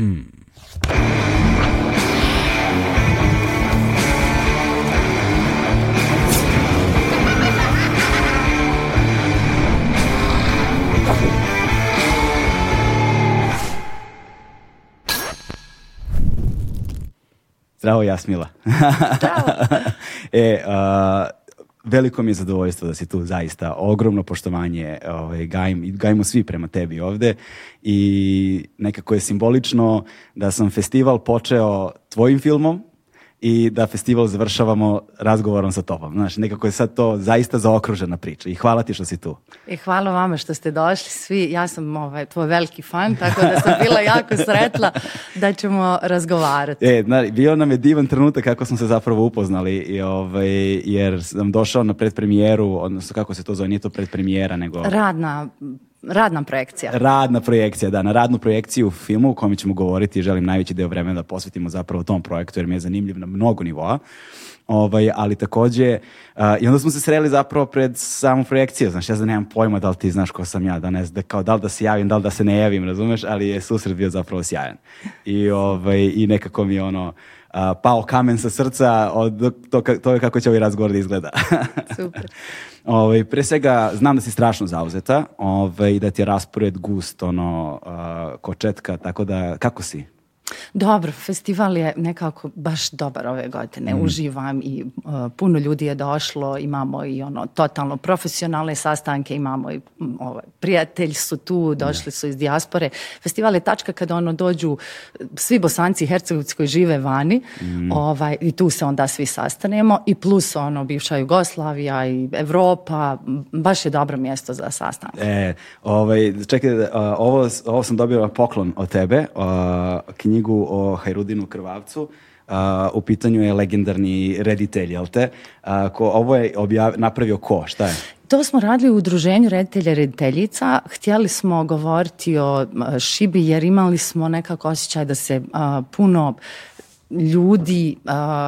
Hmm. Zdravo Jasmila. Zdravo. e, a, veliko mi je zadovoljstvo da si tu zaista ogromno poštovanje ovaj, gajim, gajimo svi prema tebi ovde i nekako je simbolično da sam festival počeo tvojim filmom i da festival završavamo razgovorom sa tobom. Znaš, nekako je sad to zaista zaokružena priča i hvala ti što si tu. I hvala vama što ste došli svi. Ja sam ovaj, tvoj veliki fan, tako da sam bila jako sretla da ćemo razgovarati. E, bio nam je divan trenutak kako smo se zapravo upoznali, i, ovaj, jer sam došao na predpremijeru, odnosno kako se to zove, nije to predpremijera, nego... Radna Radna projekcija. Radna projekcija, da. Na radnu projekciju u filmu u kojem ćemo govoriti želim najveći deo vremena da posvetimo zapravo tom projektu jer mi je zanimljiv na mnogo nivoa. Ovaj, ali takođe, uh, i onda smo se sreli zapravo pred samu projekciju, znaš, ja da nemam pojma da li ti znaš ko sam ja, da ne da kao da li da se javim, da li da se ne javim, razumeš, ali je susret bio zapravo sjajan. I, ovaj, i nekako mi ono, pao kamen sa srca od toga kako će ovaj razgovor da izgleda. Super. Ovaj, pre svega, znam da si strašno zauzeta ove, ovaj, i da ti je raspored gust, ono, kočetka, tako da, kako si? Dobro, festival je nekako baš dobar ove godine. Mm. Uživam i e, puno ljudi je došlo, imamo i ono totalno profesionalne sastanke, imamo i ovaj, prijatelji su tu, došli su iz dijaspore. Festival je tačka kada ono dođu e, svi bosanci i hercegovci koji žive vani mhm. ovaj, i tu se onda svi sastanemo i plus ono bivša Jugoslavija i Europa, baš je dobro mjesto za sastanke E, ovaj, čekaj, e, ovo, sam dobila poklon od tebe, knjiga knjigu o Hajrudinu Krvavcu, u pitanju je legendarni reditelj, jel te? Uh, ko, ovo je objav, napravio ko? Šta je? To smo radili u udruženju reditelja rediteljica. Htjeli smo govoriti o šibi jer imali smo nekako osjećaj da se puno ljudi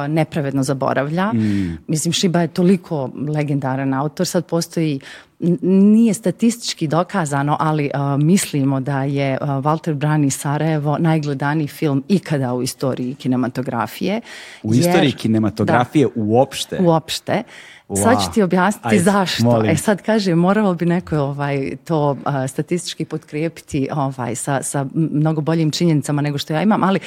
nepravedno zaboravlja. Mm. Mislim, Šiba je toliko legendaran autor, sad postoji nije statistički dokazano, ali mislimo da je uh, Walter Brani Sarajevo najgledaniji film ikada u istoriji kinematografije. U jer, istoriji kinematografije da, uopšte? Uopšte. Wow. Sad ću ti objasniti zašto. E sad kaže, moralo bi neko ovaj, to statistički potkrijepiti ovaj, sa, sa mnogo boljim činjenicama nego što ja imam, ali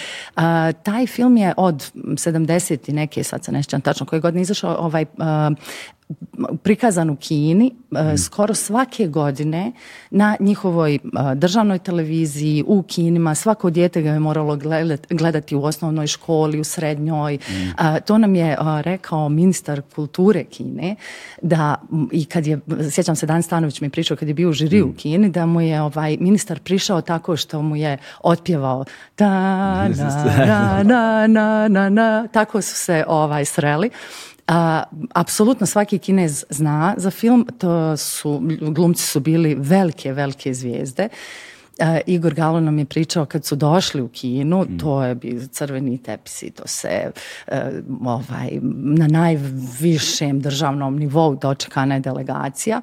taj film je od 70 i neke, sad se nešćam tačno koje godine izašao, ovaj, prikazan u Kini e, mhm. skoro svake godine na njihovoj e, državnoj televiziji u Kinima, svako dijete ga je moralo gledati u osnovnoj školi, u srednjoj. Mhm. To nam je e, rekao ministar kulture Kine da i kad je, sjećam se Dan Stanović mi pričao kad je bio u žiri u mhm. Kini, da mu je ovaj ministar prišao tako što mu je otpjevao na, na, na, na, na, tako su se ovaj sreli a, apsolutno svaki kinez zna za film, to su, glumci su bili velike, velike zvijezde. E, Igor Galo nam je pričao kad su došli u kinu, mm. to je bi crveni tepsi, to se e, ovaj, na najvišem državnom nivou dočekana je delegacija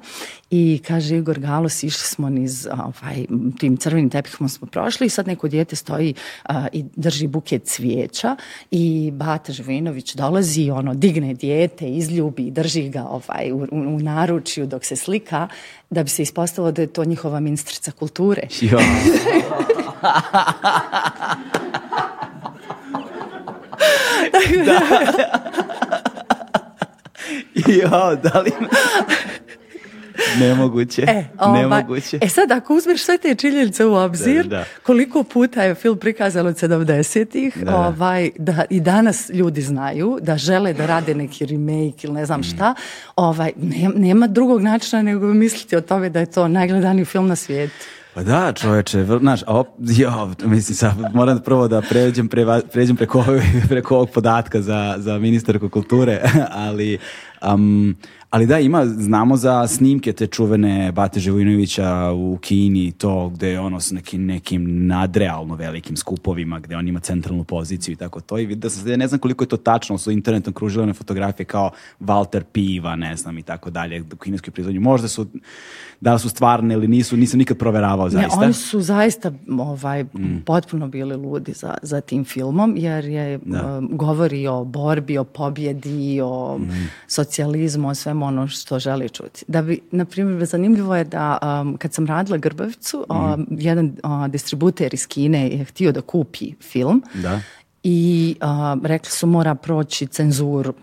i kaže Igor Galo, sišli smo niz ovaj, tim crvenim tepihom smo prošli i sad neko dijete stoji e, i drži buket cvijeća i Bata Živinović dolazi ono digne dijete, izljubi, i drži ga ovaj, u, u naručju dok se slika da bi se ispostavilo da je to njihova ministrica kulture. Nemoguće. E, ovaj, Nemoguće. E sad, ako uzmeš sve te činjenice u obzir, koliko puta je film prikazan od 70-ih, da, ovaj, da i danas ljudi znaju da žele da rade neki remake ili ne znam mm. šta, ovaj, ne, nema drugog načina nego misliti o tome da je to najgledaniji film na svijetu. Pa da, čovječe znaš, op, jo, mislim, moram prvo da pređem, pređem preko, preko ovog podatka za, za ministarku kulture, ali, ali da, ima, znamo za snimke te čuvene Bate Živojinovića u Kini, to gde je ono s nekim, nekim nadrealno velikim skupovima, gde on ima centralnu poziciju i tako to. I ne znam koliko je to tačno, su internetom kružile one fotografije kao Walter Piva, ne znam, i tako dalje, u kineskoj prizvodnju. Možda su, da su stvarne ili nisu, nisam nikad proveravao zaista. Ne, oni su zaista ovaj, mm. potpuno bili ludi za, za tim filmom, jer je um, govori o borbi, o pobjedi, o mm. socijalizmu, o svemu ono što želi čuti. Da bi, na primjer, zanimljivo je da um, kad sam radila Grbavicu, um, mhm. jedan uh, distributer iz Kine je htio da kupi film da. i uh, rekli su mora proći cenzuru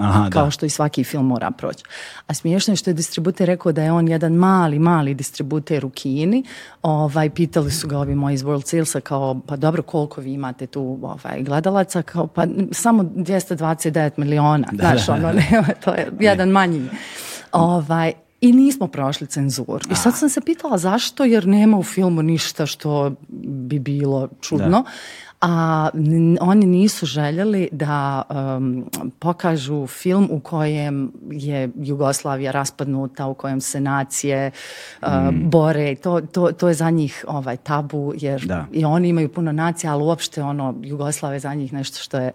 Aha, kao da. što i svaki film mora proći. A smiješno je što je distributer rekao da je on jedan mali, mali distributer u Kini. Ovaj, pitali su ga ovi moji iz World kao, pa dobro, koliko vi imate tu ovaj, gledalaca? Kao, pa samo 229 miliona. Da, Znaš, da, ono, to je jedan manji. Ovaj, i nismo prošli cenzur I sad sam se pitala zašto, jer nema u filmu ništa što bi bilo čudno a oni nisu željeli da um, pokažu film u kojem je Jugoslavija raspadnuta, u kojem se nacije uh, mm. bore. To, to, to je za njih ovaj tabu jer i oni imaju puno nacija, ali uopšte ono Jugoslavija je za njih nešto što je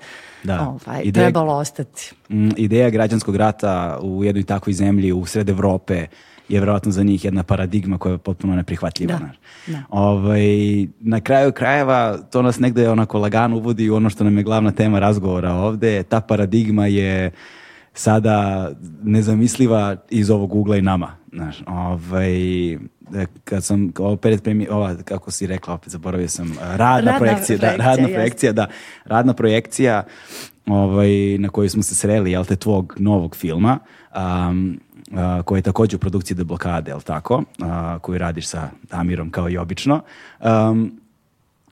Ovaj, trebalo ostati. Mm, ideja građanskog rata u jednoj takvoj zemlji u sred Evrope je vjerojatno za njih jedna paradigma koja je potpuno neprihvatljiva. Ovaj, na kraju krajeva to nas negdje onako lagano uvodi u ono što nam je glavna tema razgovora ovdje. Ta paradigma je sada nezamisliva iz ovog ugla i nama. Znaš, ovaj, kad sam opet premi, ova, kako si rekla, opet zaboravio sam, eh, radna, projekcija, da, radna projekcija, da, radna projekcija ovaj, na kojoj smo se sreli, jel te, tvog novog filma, um, koja je također u produkciji The blokade, jel tako, A, koju radiš sa Amirom kao i obično,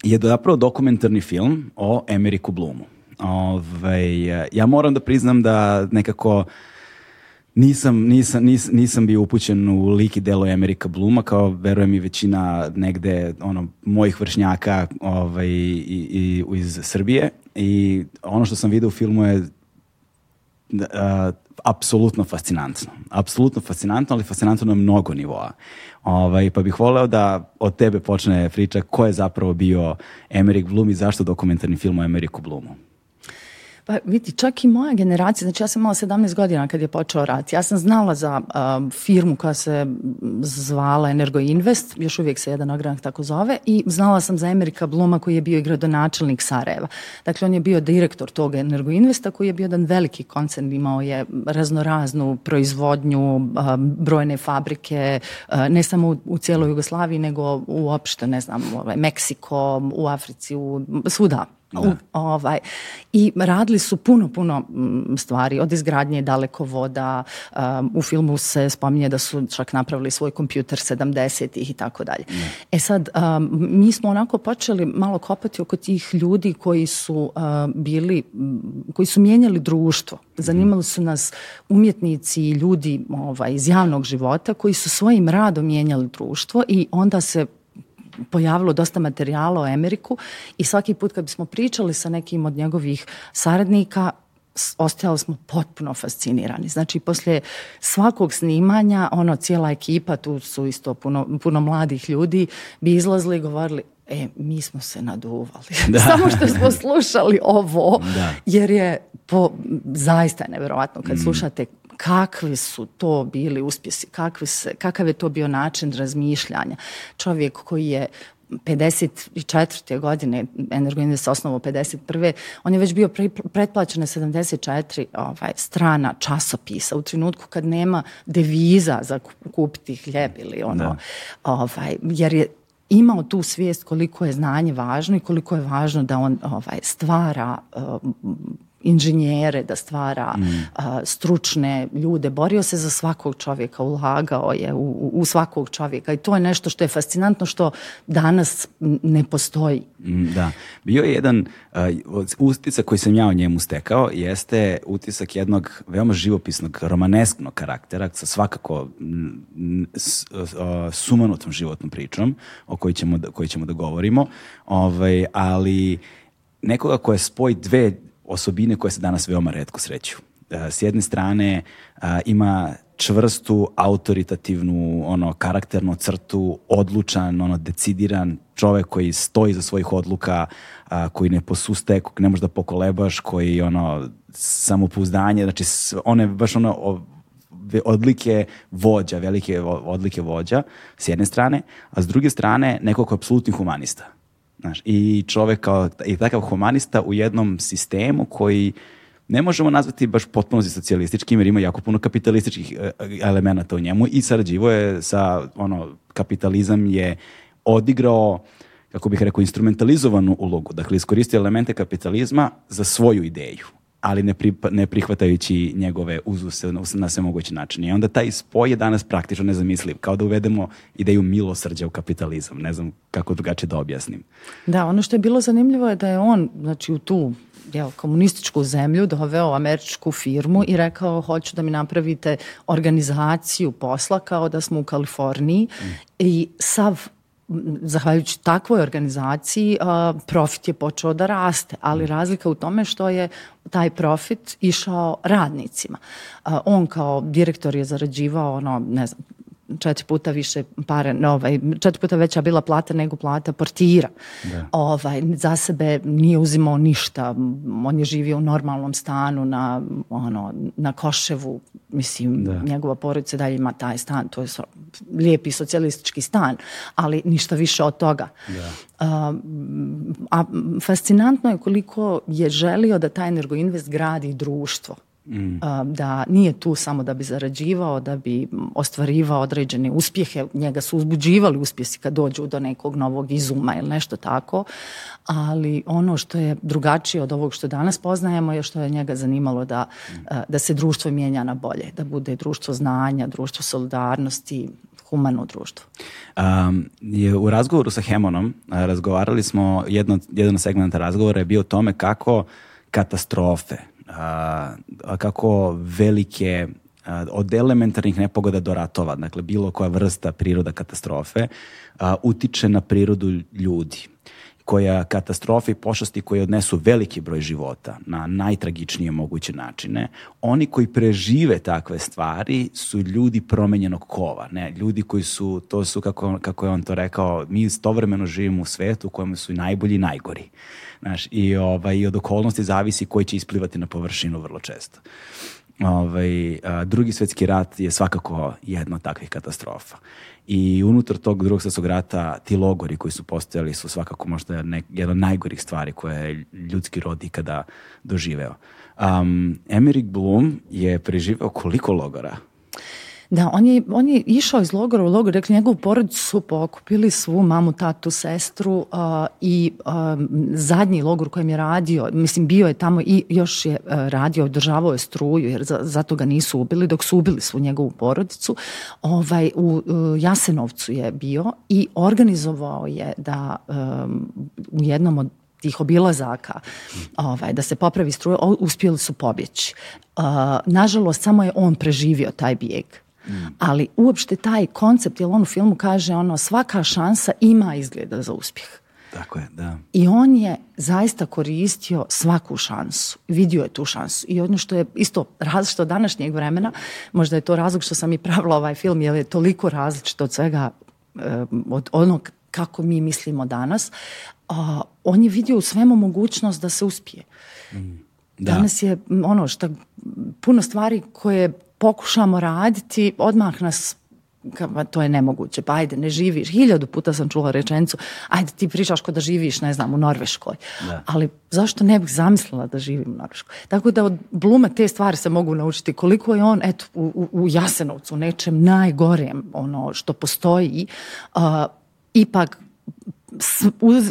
je zapravo dokumentarni film o Emeriku Blumu. Ovaj, ja moram da priznam da nekako nisam, nisam, nisam bio upućen u lik i delo Amerika Bluma, kao verujem i većina negde ono, mojih vršnjaka ovaj, i, iz Srbije. I ono što sam vidio u filmu je apsolutno fascinantno. Apsolutno fascinantno, ali fascinantno na mnogo nivoa. Ovaj, pa bih voleo da od tebe počne priča ko je zapravo bio Emerick Bloom i zašto dokumentarni film o Emeriku Bloomu. Pa vidi, čak i moja generacija, znači ja sam imala 17 godina kad je počeo rat. Ja sam znala za firmu koja se zvala Energoinvest, još uvijek se jedan ogranak tako zove, i znala sam za Amerika Bluma koji je bio i gradonačelnik Sarajeva. Dakle, on je bio direktor toga Energoinvesta koji je bio jedan veliki koncern, imao je raznoraznu proizvodnju, brojne fabrike, ne samo u, u cijeloj Jugoslaviji, nego uopšte, ne znam, ovaj, Meksiko, u Africi, u, svuda u, ovaj, I radili su puno, puno mm, stvari, od izgradnje dalekovoda, um, u filmu se spominje da su čak napravili svoj kompjuter 70-ih i tako dalje. E sad, um, mi smo onako počeli malo kopati oko tih ljudi koji su uh, bili, mm, koji su mijenjali društvo. Mhm. Zanimali su nas umjetnici i ljudi ovaj, iz javnog života koji su svojim radom mijenjali društvo i onda se pojavilo dosta materijala o Ameriku i svaki put kad bismo pričali sa nekim od njegovih saradnika, ostajali smo potpuno fascinirani. Znači, poslije svakog snimanja, ono, cijela ekipa, tu su isto puno, puno mladih ljudi, bi izlazili i govorili, e, mi smo se naduvali. Da. Samo što smo slušali ovo, jer je po, zaista je nevjerojatno kad mm. slušate kakvi su to bili uspjesi, kakvi se, kakav je to bio način razmišljanja. Čovjek koji je 54. godine osnovao osnovu 51. On je već bio pre, pretplaćen na 74 ovaj, strana časopisa u trenutku kad nema deviza za kupiti hljeb ili ono. Ovaj, jer je imao tu svijest koliko je znanje važno i koliko je važno da on ovaj, stvara inženjere, da stvara mm. stručne ljude, borio se za svakog čovjeka, ulagao je u, svakog čovjeka i to je nešto što je fascinantno što danas ne postoji. Mm, da. Bio je jedan utisak koji sam ja o njemu stekao, jeste utisak jednog veoma živopisnog, romanesknog karaktera sa svakako sumanutom životnom pričom o kojoj ćemo da, ćemo da govorimo, ovaj, ali nekoga je spoji dve osobine koje se danas veoma redko sreću. E, s jedne strane e, ima čvrstu, autoritativnu, ono, karakternu crtu, odlučan, ono, decidiran čovjek koji stoji za svojih odluka, e, koji ne posuste, kog ne možda pokolebaš, koji, ono, samopouzdanje, znači, one, baš ono, odlike vođa, velike odlike vođa, s jedne strane, a s druge strane, neko apsolutnih je apsolutni humanista Znaš, I čovjek kao, i takav humanista u jednom sistemu koji ne možemo nazvati baš potpuno socijalističkim jer ima jako puno kapitalističkih e, e, elemenata u njemu i sarađivo je sa, ono, kapitalizam je odigrao kako bih rekao, instrumentalizovanu ulogu. Dakle, iskoristio elemente kapitalizma za svoju ideju ali ne, ne prihvatajući njegove uzuse na sve moguće načine. I onda taj spoj je danas praktično nezamisliv, kao da uvedemo ideju milosrđa u kapitalizam. Ne znam kako drugačije da objasnim. Da, ono što je bilo zanimljivo je da je on, znači u tu jel, komunističku zemlju, doveo američku firmu i rekao hoću da mi napravite organizaciju posla kao da smo u Kaliforniji mm. i sav zahvaljujući takvoj organizaciji profit je počeo da raste, ali mm. razlika u tome što je taj profit išao radnicima. On kao direktor je zarađivao ono, ne znam, četiri puta više pare, ovaj, četiri puta veća bila plata nego plata portira. Ovaj, za sebe nije uzimao ništa. On je živio u normalnom stanu na, ono, na Koševu. Mislim, njegova porodica dalje ima taj stan. To je lijepi socijalistički stan, ali ništa više od toga. Da. Um, a fascinantno je koliko je želio da taj Energoinvest gradi društvo. Mm. da nije tu samo da bi zarađivao, da bi ostvarivao određene uspjehe, njega su uzbuđivali uspjesi kad dođu do nekog novog izuma ili nešto tako, ali ono što je drugačije od ovog što danas poznajemo je što je njega zanimalo da, mm. da se društvo mijenja na bolje, da bude društvo znanja, društvo solidarnosti, humano društvo. u razgovoru sa Hemonom razgovarali smo, jedno, jedan od segmenta razgovora je bio o tome kako katastrofe, kako velike od elementarnih nepogoda do ratova, dakle bilo koja vrsta priroda katastrofe, utiče na prirodu ljudi koja katastrofi pošasti koje odnesu veliki broj života na najtragičnije moguće načine, oni koji prežive takve stvari su ljudi promenjenog kova, ne, ljudi koji su, to su kako, kako je on to rekao, mi stovremeno živimo u svetu u kojem su najbolji i najgori. Znaš, i, ovaj, i od okolnosti zavisi koji će isplivati na površinu vrlo često. Ovaj, drugi svetski rat je svakako jedna od takvih katastrofa i unutar tog drugog svjetskog rata ti logori koji su postojali su svakako možda jedna od najgorih stvari koje je ljudski rod ikada doživeo. Um, Emerick Bloom je preživeo koliko logora? Da, on je, išao iz logora u logor, rekli njegovu porodicu su pokupili svu mamu, tatu, sestru uh, i um, zadnji logor kojem je radio, mislim bio je tamo i još je uh, radio, održavao je struju jer zato ga nisu ubili, dok su ubili svu njegovu porodicu. Ovaj, u uh, Jasenovcu je bio i organizovao je da um, u jednom od tih obilazaka ovaj, da se popravi struja, uspjeli su pobjeći. nažalost, samo je on preživio taj bijeg. Ali uopšte taj koncept, jer on u filmu kaže ono svaka šansa ima izgleda za uspjeh. Tako je, da. I on je zaista koristio svaku šansu. Vidio je tu šansu. I ono što je isto različito današnjeg vremena, možda je to razlog što sam i pravila ovaj film, jer je toliko različito od svega, eh, od onog kako mi mislimo danas. On je vidio u svemu mogućnost da se uspije. Mm, danas je ono što puno stvari koje pokušamo raditi, odmah nas Ka, to je nemoguće, pa ajde, ne živiš. Hiljadu puta sam čula rečenicu, ajde ti pričaš ko da živiš, ne znam, u Norveškoj. Ali zašto ne bih zamislila da živim u Norveškoj? Tako da od Bluma te stvari se mogu naučiti. Koliko je on, eto, u, Jasenovcu, nečem najgorem, ono što postoji, ipak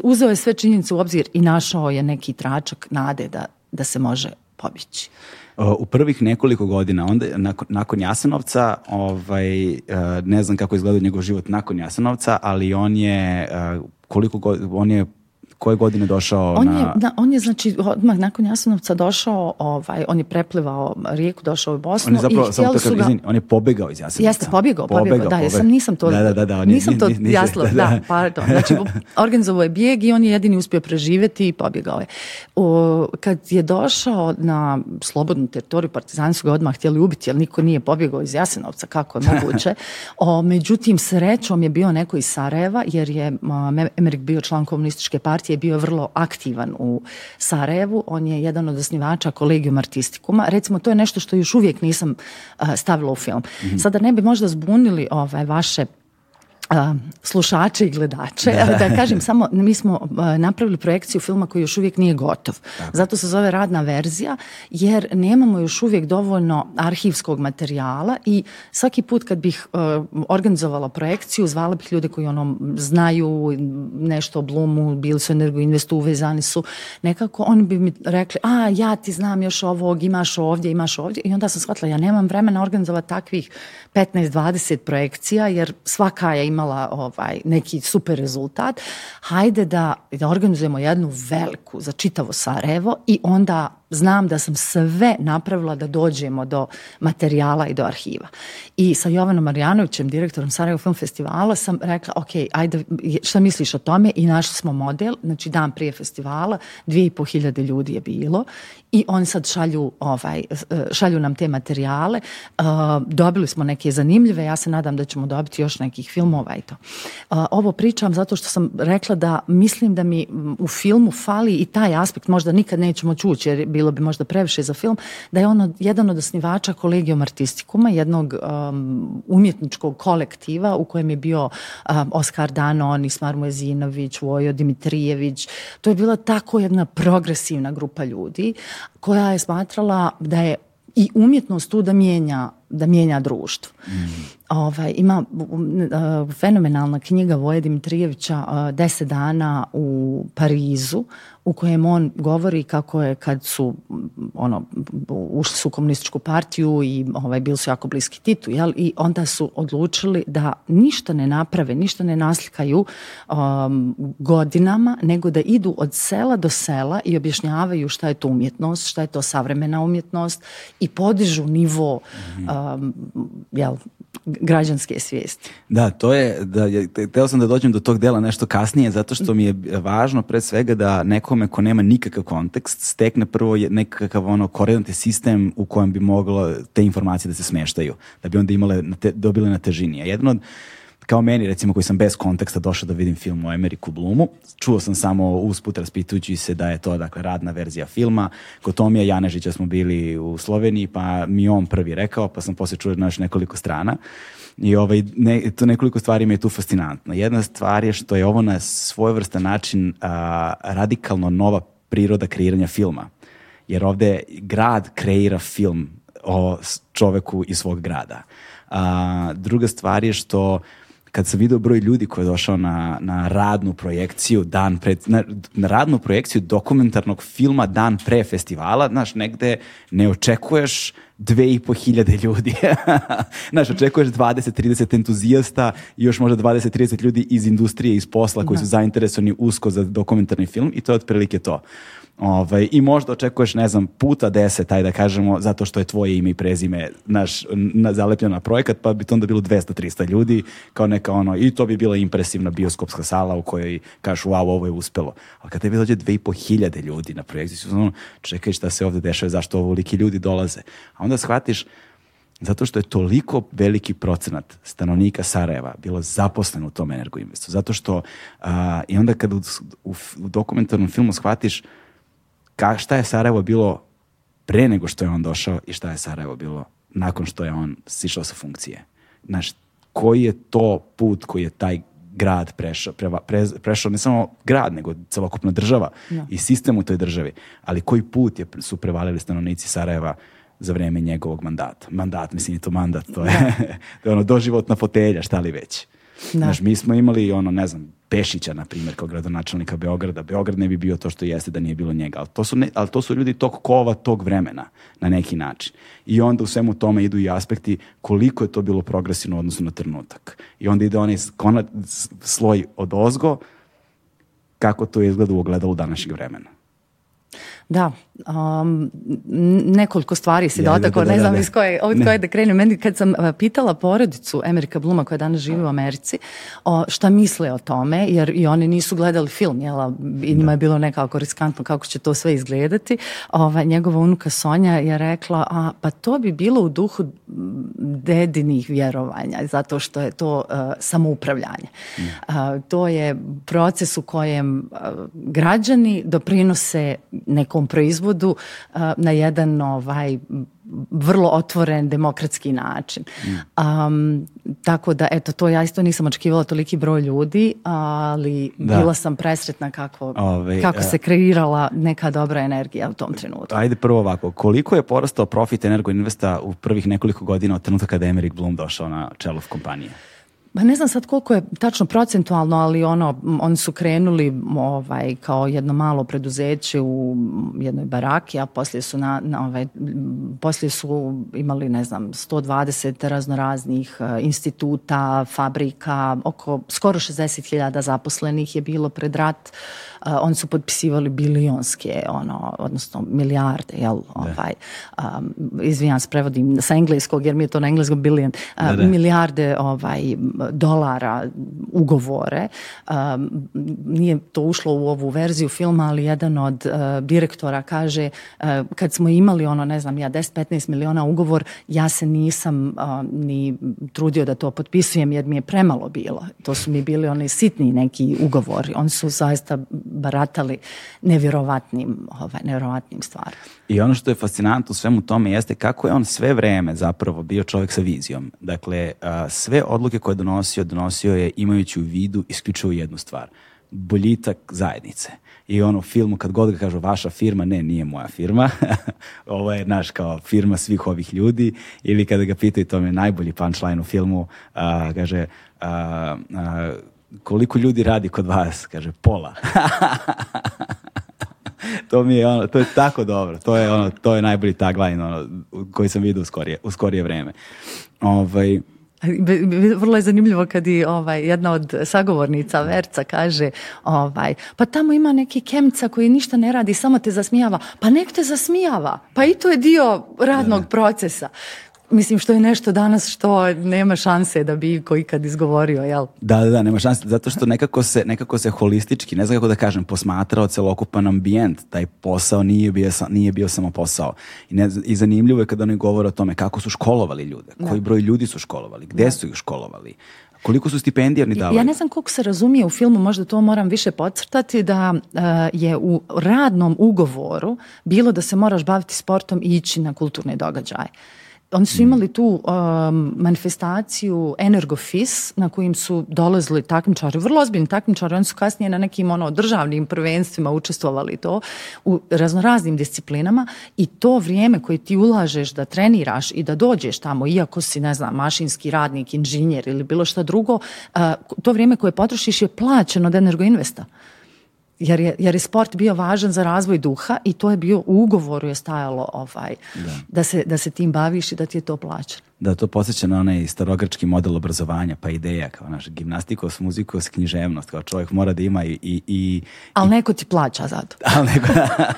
uzeo je sve činjenice u obzir i našao je neki tračak nade da, da se može pobići u prvih nekoliko godina, onda nakon, Jasenovca, ovaj, e, ne znam kako izgleda njegov život nakon Jasenovca, ali on je e, koliko god, on je koje godine došao on na... Je, on je znači odmah nakon Jasenovca došao, ovaj, on je preplivao rijeku, došao u Bosnu. On zapravo, i samo to ga... on je pobjegao iz Jasenovca. Jeste, pobjegao, pobjegao, pobjegao da, ja sam nisam to... Da, nisam to jasno, da, pardon. Znači, organizovao je bijeg i on je jedini uspio preživjeti i pobjegao je. kad je došao na slobodnu teritoriju, partizani su ga odmah htjeli ubiti, jer niko nije pobjegao iz Jasenovca, kako je moguće. O, međutim, srećom je bio neko iz Sarajeva, jer je Emerik bio član komunističke partije je bio vrlo aktivan u Sarajevu. On je jedan od osnivača kolegijom artistikuma. Recimo, to je nešto što još uvijek nisam stavila u film. Mhm. Sada ne bi možda zbunili ove ovaj, vaše slušače i gledače, da. kažem samo, mi smo napravili projekciju filma koji još uvijek nije gotov. Zato se zove radna verzija, jer nemamo još uvijek dovoljno arhivskog materijala i svaki put kad bih organizovala projekciju, zvala bih ljude koji ono znaju nešto o Blumu, bili su energoinvestu, uvezani su, nekako oni bi mi rekli, a ja ti znam još ovog, imaš ovdje, imaš ovdje i onda sam shvatila, ja nemam vremena organizovati takvih 15-20 projekcija, jer svaka je ima imala ovaj, neki super rezultat, hajde da, da organizujemo jednu veliku za čitavo Sarajevo i onda znam da sam sve napravila da dođemo do materijala i do arhiva. I sa Jovanom Marijanovićem, direktorom Sarajevo Film Festivala, sam rekla, ok, ajde, šta misliš o tome? I našli smo model, znači dan prije festivala, dvije i po hiljade ljudi je bilo i oni sad šalju, ovaj, e, nam te materijale. E, dobili smo neke zanimljive, ja se nadam da ćemo dobiti još nekih filmova i to. E, ovo pričam zato što sam rekla da mislim da mi u filmu fali i taj aspekt, možda nikad nećemo čući jer bi bilo bi možda previše za film, da je on jedan od osnivača kolegijom artistikuma, jednog um, umjetničkog kolektiva u kojem je bio um, Oskar Danon, Ismar Mojezinović, Vojo Dimitrijević. To je bila tako jedna progresivna grupa ljudi koja je smatrala da je i umjetnost tu da mijenja, da mijenja društvo. Mm. Ovaj, ima e, fenomenalna knjiga Voje Dimitrijevića e, Deset dana u Parizu u kojem on govori kako je kad su ono, ušli su u komunističku partiju i ovaj, bili su jako bliski Titu jel? i onda su odlučili da ništa ne naprave, ništa ne naslikaju um, godinama nego da idu od sela do sela i objašnjavaju šta je to umjetnost, šta je to savremena umjetnost i podižu nivo mhm. um, jel, građanske svijesti. Da, to je, da, teo sam da dođem do tog dela nešto kasnije, zato što mi je važno pred svega da nekome ko nema nikakav kontekst stekne prvo nekakav ono koordinatni sistem u kojem bi moglo te informacije da se smeštaju, da bi onda imale, na te, dobile na težini. A jedan od kao meni recimo koji sam bez konteksta došao da vidim film o Emeriku Blumu, čuo sam samo usput raspitujući se da je to dakle radna verzija filma, kod Tomija Janežića smo bili u Sloveniji pa mi on prvi rekao pa sam poslije čuo na nekoliko strana i ovaj, ne, to nekoliko stvari mi je tu fascinantno. Jedna stvar je što je ovo na svojevrstan način radikalno nova priroda kreiranja filma. Jer ovde grad kreira film o čoveku iz svog grada. A, druga stvar je što kad sam vidio broj ljudi koji je došao na, na radnu projekciju dan pred, na, radnu projekciju dokumentarnog filma dan pre festivala, znaš, negde ne očekuješ dve i po hiljade ljudi. znaš, očekuješ 20-30 entuzijasta i još možda 20-30 ljudi iz industrije, iz posla koji su zainteresovani usko za dokumentarni film i to je otprilike to. Ovaj, I možda očekuješ, ne znam, puta deset, ajde da kažemo, zato što je tvoje ime i prezime naš, na, zalepljeno na projekat, pa bi to onda bilo 200-300 ljudi, kao neka ono, i to bi bila impresivna bioskopska sala u kojoj kažeš, wow, ovo je uspelo. ali kad tebi dođe 2500 ljudi na projekciju, su znam, ono, čekaj šta se ovde dešava, zašto ovoliki ljudi dolaze. A onda shvatiš, zato što je toliko veliki procenat stanovnika Sarajeva bilo zaposleno u tom energoinvestu. Zato što, i onda kad u, u dokumentarnom filmu shvatiš, ka, šta je Sarajevo bilo pre nego što je on došao i šta je Sarajevo bilo nakon što je on sišao sa funkcije. Znaš, koji je to put koji je taj grad prešao, prešao ne samo grad, nego celokupna država i sistem u toj državi, ali koji put je, su prevalili stanovnici Sarajeva za vrijeme njegovog mandata. Mandat, mislim, je to mandat, to je, ono doživotna fotelja, šta li već. Znaš, mi smo imali ono, ne znam, Pešića, na primjer, kao gradonačelnika Beograda. Beograd ne bi bio to što jeste da nije bilo njega. Ali to su, ne, to su ljudi tog kova, tog vremena, na neki način. I onda u svemu tome idu i aspekti koliko je to bilo progresivno u odnosu na trenutak. I onda ide onaj sloj od ozgo, kako to izgleda u ogledalu današnjeg vremena. Da, um, nekoliko stvari si ja, ne znam iz koje, od koje da krenem. Meni kad sam uh, pitala porodicu Amerika Bluma koja danas živi u Americi, o, šta misle o tome, jer i oni nisu gledali film, jela, i njima je bilo nekako riskantno kako će to sve izgledati. Ova, njegova unuka Sonja je rekla, a, pa to bi bilo u duhu dedinih vjerovanja, zato što je to uh, samoupravljanje. Mm. Uh, to je proces u kojem građani doprinose nekom proizvodu uh, na jedan ovaj vrlo otvoren demokratski način. Mm. Um, tako da, eto, to ja isto nisam očekivala toliki broj ljudi, ali bila sam presretna kako, kako e, se kreirala neka dobra energija u tom trenutku. Ajde prvo ovako, koliko je porastao profit energoinvesta u prvih nekoliko godina od trenutka kada je Emerick došao na čelov kompanije? Pa ne znam sad koliko je tačno procentualno, ali ono, oni su krenuli ovaj, kao jedno malo preduzeće u jednoj baraki, a poslije su, na, na ovaj, poslije su imali, ne znam, 120 raznoraznih e, instituta, fabrika, oko skoro 60.000 zaposlenih je bilo pred rat, oni su potpisivali bilionske, ono, odnosno milijarde, jel, ovaj, um, prevodim sa engleskog, jer mi je to na engleskom bilion, milijarde ovaj, dolara ugovore. nije to ušlo u ovu verziju filma, ali jedan od e, direktora kaže, e, kad smo imali ono, ne znam, ja 10-15 miliona ugovor, ja se nisam ni trudio da to potpisujem, jer mi je premalo bilo. To su mi bili oni sitni neki ugovori. Oni su zaista baratali nevjerovatnim, ovaj, nevjerovatnim stvarima. I ono što je fascinantno u svemu tome jeste kako je on sve vrijeme zapravo bio čovjek sa vizijom. Dakle, sve odluke koje je donosio, donosio je imajući u vidu isključivo jednu stvar boljitak zajednice. I on u filmu kad god ga kažu vaša firma, ne, nije moja firma. Ovo je naš kao firma svih ovih ljudi. Ili kada ga pitaju, to mi je najbolji punchline u filmu, kaže uh, koliko ljudi radi kod vas? Kaže, pola. to mi je ono, to je tako dobro. To je ono, to je najbolji tagline ono, koji sam vidio u skorije, u skorije vreme. Ovaj, vrlo je zanimljivo kad i ovaj, jedna od sagovornica Verca kaže ovaj, pa tamo ima neki kemca koji ništa ne radi, samo te zasmijava. Pa nek te zasmijava. Pa i to je dio radnog procesa. Mislim, što je nešto danas što nema šanse da bi ko ikad izgovorio, jel? Da, da, da, nema šanse, zato što nekako se, nekako se holistički, ne znam kako da kažem, posmatrao celokupan ambijent, taj posao nije bio, samo posao. I, ne, zanimljivo je kada oni govore o tome kako su školovali ljude, koji broj ljudi su školovali, gde su ih školovali, koliko su stipendijarni davali? Ja ne znam koliko se razumije u filmu, možda to moram više podcrtati, da eh, je u radnom ugovoru bilo da se moraš baviti sportom i ići na kulturne događaje. Oni su mm. imali tu um, manifestaciju Energofis na kojim su dolazili takmičari, vrlo ozbiljni takmičari, oni su kasnije na nekim ono državnim prvenstvima učestvovali to u raznoraznim disciplinama i to vrijeme koje ti ulažeš da treniraš i da dođeš tamo, iako si ne znam mašinski radnik, inženjer ili bilo šta drugo, uh, to vrijeme koje potrošiš je plaćeno od Energoinvesta jer je, je sport bio važan za razvoj duha i to je bio u ugovoru je stajalo ovaj, da. se, da se tim baviš i da ti je to plaćeno da to posjeća na onaj starogrčki model obrazovanja, pa ideja kao naš gimnastikos, muzikos, književnost, kao čovjek mora da ima i... i, i ali neko ti plaća za to. ali neko,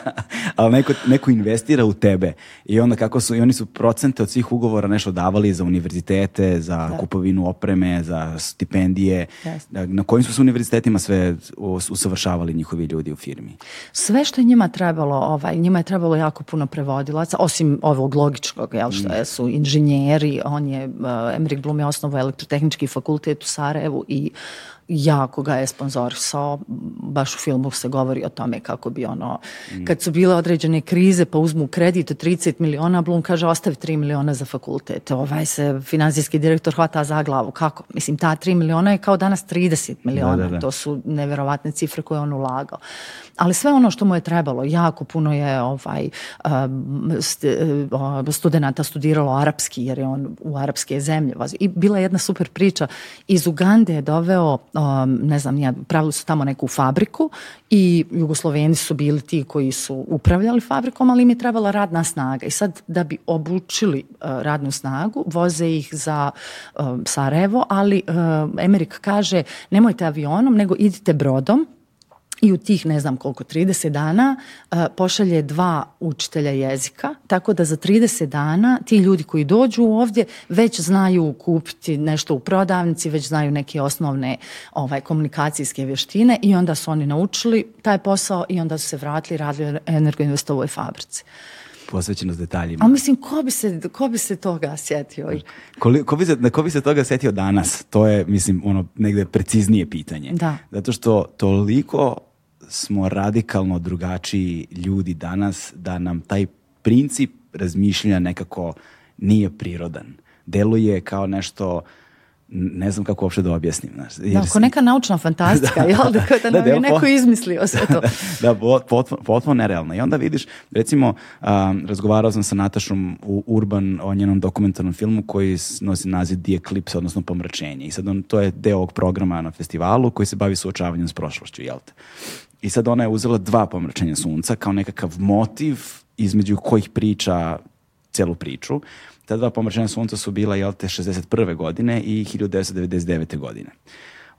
ali neko, investira u tebe i onda kako su, i oni su procente od svih ugovora nešto davali za univerzitete, za kupovinu opreme, za stipendije, na kojim su se univerzitetima sve usavršavali njihovi ljudi u firmi. Sve što je njima trebalo, ovaj, njima je trebalo jako puno prevodilaca, osim ovog logičkog, jel, što mm. su inženjeri, on je, e, Emrik Blum je osnovao elektrotehnički fakultet u Sarajevu i jako ga je sponzorisao, baš u filmu se govori o tome kako bi ono, kad su bile određene krize pa uzmu kredit od 30 miliona, Blum kaže ostavi 3 miliona za fakultet, ovaj se financijski direktor hvata za glavu, kako? Mislim, ta 3 miliona je kao danas 30 miliona, to su neverovatne cifre koje on ulagao. Ali sve ono što mu je trebalo, jako puno je ovaj, um, um, studenata studiralo arapski, jer je on u arapske zemlje. I bila je jedna super priča, iz Ugande je doveo um, ne znam, pravili su tamo neku fabriku i Jugosloveni su bili ti koji su upravljali fabrikom, ali im je trebala radna snaga. I sad da bi obučili e, radnu snagu, voze ih za uh, Sarajevo, ali e, Emerik kaže nemojte avionom, nego idite brodom, i u tih ne znam koliko 30 dana eh, pošalje dva učitelja jezika tako da za 30 dana ti ljudi koji dođu ovdje već znaju kupiti nešto u prodavnici već znaju neke osnovne ovaj komunikacijske vještine i onda su oni naučili taj posao i onda su se vratili radili energoinvestovoj fabrici posvećenost detaljima. A mislim, ko bi se, ko bi se toga sjetio? Ko, ko, bi se, ko bi se toga sjetio danas? To je, mislim, ono, negde preciznije pitanje. Da. Zato što toliko smo radikalno drugačiji ljudi danas, da nam taj princip razmišljanja nekako nije prirodan. Deluje kao nešto ne znam kako uopšte da objasnim. Znaš, da, ako neka naučna fantastika, da, jel? Da, da, nam je neko izmislio sve to. da, potpuno, potpuno nerealno. I onda vidiš, recimo, um, razgovarao sam sa Natašom u Urban o njenom dokumentarnom filmu koji nosi naziv The Eclipse, odnosno Pomračenje. I sad on, to je deo ovog programa na festivalu koji se bavi suočavanjem s prošlošću, jel te? I sad ona je uzela dva pomračenja sunca kao nekakav motiv između kojih priča celu priču. Ta dva pomračenja sunca su bila, jel te, 61. godine i 1999. godine.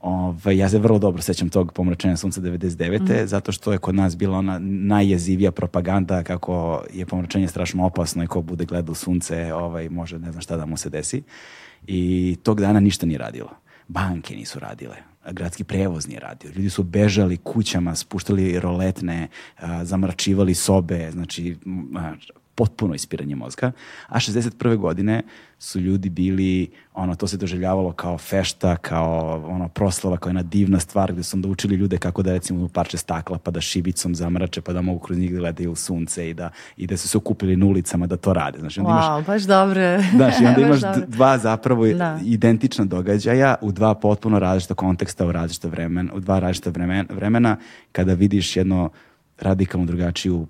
Ove, ovaj, ja se vrlo dobro sećam tog pomračenja sunca 99. Mm zato što je kod nas bila ona najjezivija propaganda kako je pomračenje strašno opasno i ko bude gledao sunce ovaj, može ne znam šta da mu se desi. I tog dana ništa nije radilo. Banke nisu radile gradski prevoz radio. Ljudi su bežali kućama, spuštali roletne, zamračivali sobe, znači potpuno ispiranje mozga, a 61. godine su ljudi bili, ono, to se doživljavalo kao fešta, kao ono, proslava, kao jedna divna stvar gde su onda učili ljude kako da recimo parče stakla pa da šibicom zamrače pa da mogu kroz njih gledati u sunce i da, i da su se okupili na ulicama da to rade. Znači, wow, imaš, baš dobro. Znaš, onda imaš dva zapravo identična događaja u dva potpuno različita konteksta u različita vremena, u dva različita vremena, vremena kada vidiš jedno radikalno drugačiju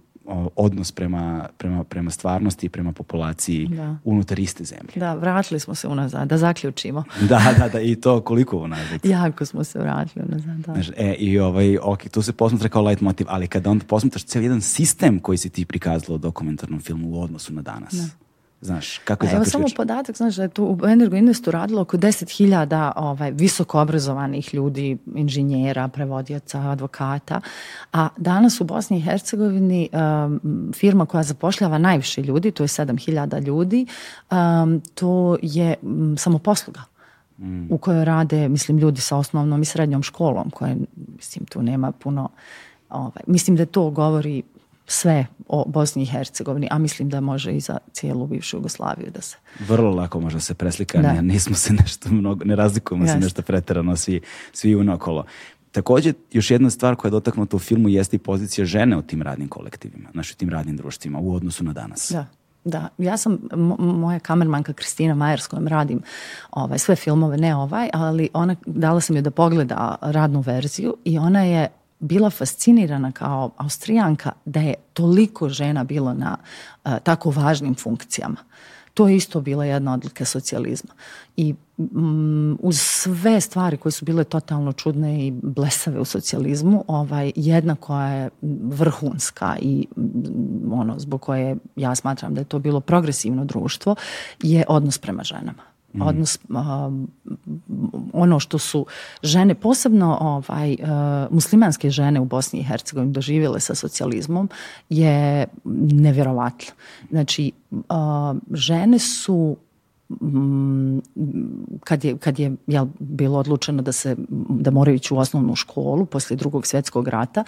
odnos prema, prema, prema stvarnosti i prema populaciji unutar iste zemlje. Da, vratili smo se unazad, da zaključimo. da, da, da, i to koliko unazad. jako smo se vratili unazad, da. e, i ovaj, ok, tu se posmatra kao light motiv, ali kada onda posmatraš cijel jedan sistem koji si ti prikazala u dokumentarnom filmu u odnosu na danas. Da. Znaš, kako je Evo samo podatak, znaš, da je tu u Energo Investu radilo oko 10.000 ovaj, visoko obrazovanih ljudi, inženjera, prevodioca, advokata, a danas u Bosni i Hercegovini um, firma koja zapošljava najviše ljudi, to je 7.000 ljudi, um, to je samo samoposluga. Mm. u kojoj rade, mislim, ljudi sa osnovnom i srednjom školom, koje, mislim, tu nema puno, ovaj, mislim da to govori sve o Bosni i Hercegovini, a mislim da može i za cijelu bivšu Jugoslaviju da se... Vrlo lako može se preslikati, ne, nismo se nešto mnogo, ne razlikujemo Jasne. se nešto pretjerano svi, svi unokolo. Također, još jedna stvar koja je dotaknuta u filmu jeste i pozicija žene u tim radnim kolektivima, znači u tim radnim društvima u odnosu na danas. Da. Da, ja sam, moja kamermanka Kristina Majer s kojom radim ovaj, sve filmove, ne ovaj, ali ona, dala sam joj da pogleda radnu verziju i ona je bila fascinirana kao Austrijanka da je toliko žena bilo na tako važnim funkcijama. To je isto bila jedna odlika socijalizma. I mm, uz sve stvari koje su bile totalno čudne i blesave u socijalizmu, ovaj, jedna koja je vrhunska i mm, ono, zbog koje ja smatram da je to bilo progresivno društvo, je odnos prema ženama Mhm. odnos ono što su žene posebno ovaj e, muslimanske žene u Bosni i Hercegovini doživjele sa socijalizmom je nevjerovatno. Znači e, žene su Mm, kad je, kad je jel, bilo odlučeno da, se, da moraju ići u osnovnu školu poslije drugog svjetskog rata,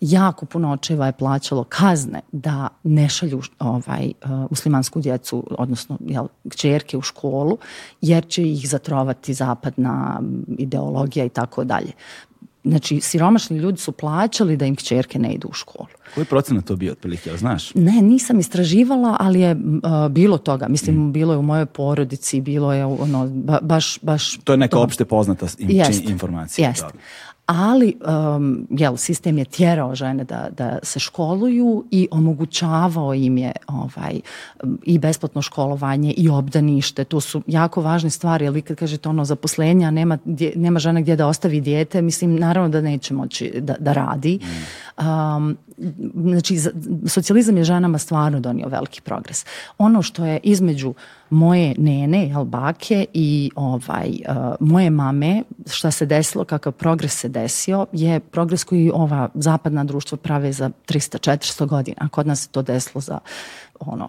jako puno očeva je plaćalo kazne da ne šalju ovaj, e, muslimansku djecu, odnosno jel, kćerke u školu, jer će ih zatrovati zapadna ideologija i tako dalje znači siromašni ljudi su plaćali da im kćerke ne idu u školu. Koji procenat to bio otprilike, znaš? Ne, nisam istraživala, ali je bilo toga. Mislim, mm. bilo je u mojoj porodici, bilo je ono, ba, baš, baš... To je neka to... opšte poznata in, informacija ali um, jel, sistem je tjerao žene da, da se školuju i omogućavao im je ovaj, i besplatno školovanje i obdanište. To su jako važne stvari, jer vi kad kažete ono zaposlenja, nema, nema žena gdje da ostavi dijete, mislim naravno da neće moći da, da radi. Mm. Um, znači socijalizam je ženama stvarno donio veliki progres. Ono što je između moje nene, jel, bake i ovaj, e, moje mame, šta se desilo, kakav progres se desio, je progres koji ova zapadna društva prave za 300-400 godina. A kod nas se to desilo za ono,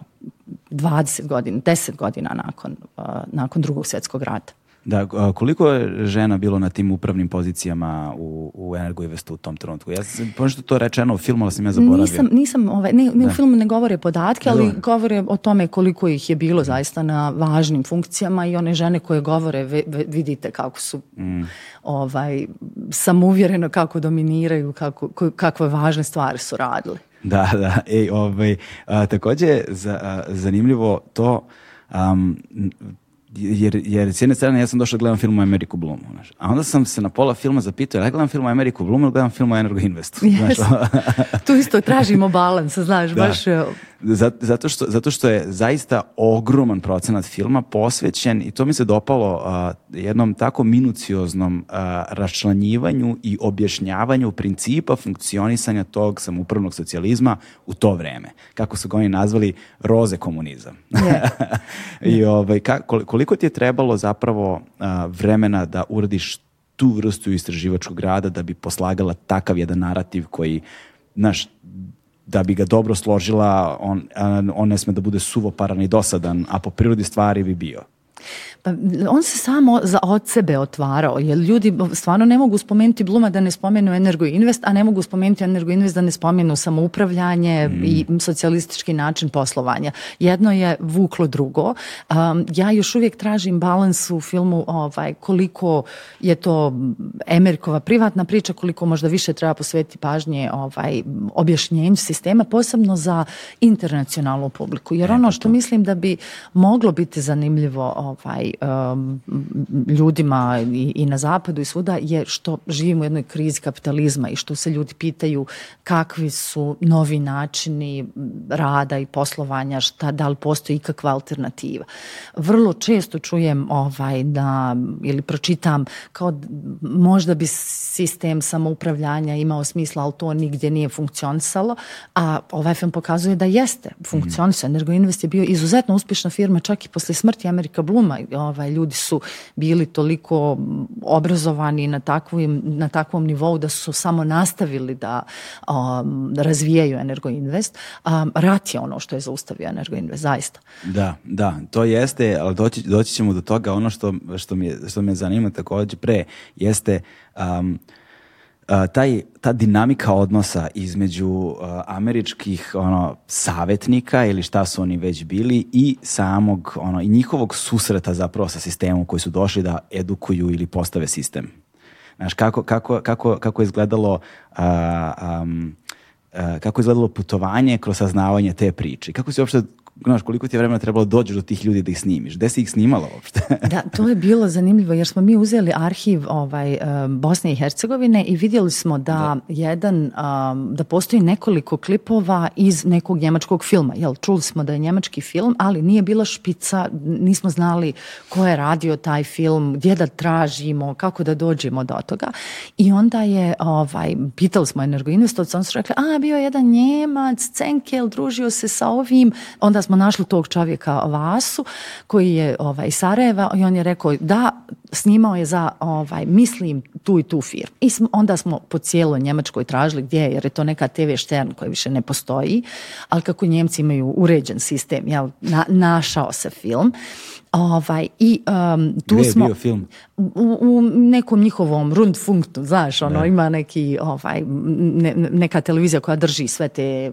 20 godina, 10 godina nakon, e, nakon drugog svjetskog rata. Da, koliko je žena bilo na tim upravnim pozicijama u, u Energoinvestu u tom trenutku? Ja sam, to rečeno u filmu, sam ja zaboravio. Nisam, nisam ovaj, ne, ne u filmu ne govore podatke, ali govore o tome koliko ih je bilo zaista na važnim funkcijama i one žene koje govore, vidite kako su mm. ovaj, samouvjereno kako dominiraju, kako, kakve važne stvari su radili. Da, da. Ej, ovaj, također je zanimljivo to jer, jer s jedne strane ja sam došao da gledam film o Ameriku Bloom, a onda sam se na pola filma zapitao, ja gledam film o Ameriku Bloom ili gledam film o Energo Investu. Ono. tu isto tražimo balans, znaš, baš e, zato što, zato što je zaista ogroman procenat filma posvećen i to mi se dopalo jednom tako minucioznom uh, i objašnjavanju principa funkcionisanja tog samoupravnog socijalizma u to vreme. Kako su ga oni nazvali roze komunizam. I ovaj, koliko ti je trebalo zapravo vremena da uradiš tu vrstu istraživačkog rada da bi poslagala takav jedan narativ koji, znaš, da bi ga dobro složila, on, ne sme da bude suvoparan i dosadan, a po prirodi stvari bi bio. Pa on se samo za, od sebe otvarao, jer ljudi stvarno ne mogu spomenuti Bluma da ne spomenu Energo Invest, a ne mogu spomenuti Energo Invest da ne spomenu samoupravljanje mm. i socijalistički način poslovanja. Jedno je vuklo drugo. Um, ja još uvijek tražim balans u filmu ovaj, koliko je to Emerkova privatna priča, koliko možda više treba posvetiti pažnje ovaj, objašnjenju sistema, posebno za internacionalnu publiku. Jer e, ono što mislim da bi moglo biti zanimljivo ovaj, ovaj, um, ljudima i, na zapadu i svuda je što živimo u jednoj krizi kapitalizma i što se ljudi pitaju kakvi su novi načini rada i poslovanja, šta, da li postoji ikakva alternativa. Vrlo često čujem ovaj, da, ili pročitam kao možda bi sistem samoupravljanja imao smisla, ali to nigdje nije funkcionisalo, a ovaj film pokazuje da jeste mhm. funkcionisao. Energoinvest je bio izuzetno uspješna firma čak i posle smrti Amerika Blum. Ovaj, ljudi su bili toliko obrazovani na, na takvom nivou da su samo nastavili da um, razvijaju Energoinvest. Um, rat je ono što je zaustavio Energoinvest, zaista. Da, da, to jeste, ali doći, doći ćemo do toga. Ono što, što, mi, što me zanima također pre jeste... Um, taj, ta dinamika odnosa između američkih ono, savjetnika ili šta su oni već bili i samog ono, i njihovog susreta zapravo sa sistemom koji su došli da edukuju ili postave sistem. Znaš, kako, kako, kako, kako je izgledalo kako je izgledalo putovanje kroz saznavanje te priče. Kako se uopšte znaš, koliko ti je vremena trebalo doći do tih ljudi da ih snimiš? Gde si ih snimala uopšte? da, to je bilo zanimljivo jer smo mi uzeli arhiv ovaj, e, Bosne i Hercegovine i vidjeli smo da, jedan, da postoji nekoliko klipova iz nekog njemačkog filma. Jel, čuli smo da je njemački film, ali nije bila špica, nismo znali ko je radio taj film, gdje da tražimo, kako da dođemo do toga. I onda je, ovaj, pitali smo energoinvestovca, on su rekli, a bio je jedan Njemac, Cenkel, družio se sa ovim, onda smo našli tog čovjeka Vasu koji je ovaj, Sarajeva i on je rekao da snimao je za, ovaj, mislim, tu i tu firmu. I onda smo po cijeloj Njemačkoj tražili gdje je, jer je to neka TV štern koja više ne postoji, ali kako Njemci imaju uređen sistem, jel, na, našao se film. Ovaj, I um, tu smo, film? U, nekom njihovom rundfunktu, znaš, ono, ima neki, ovaj, neka televizija koja drži sve te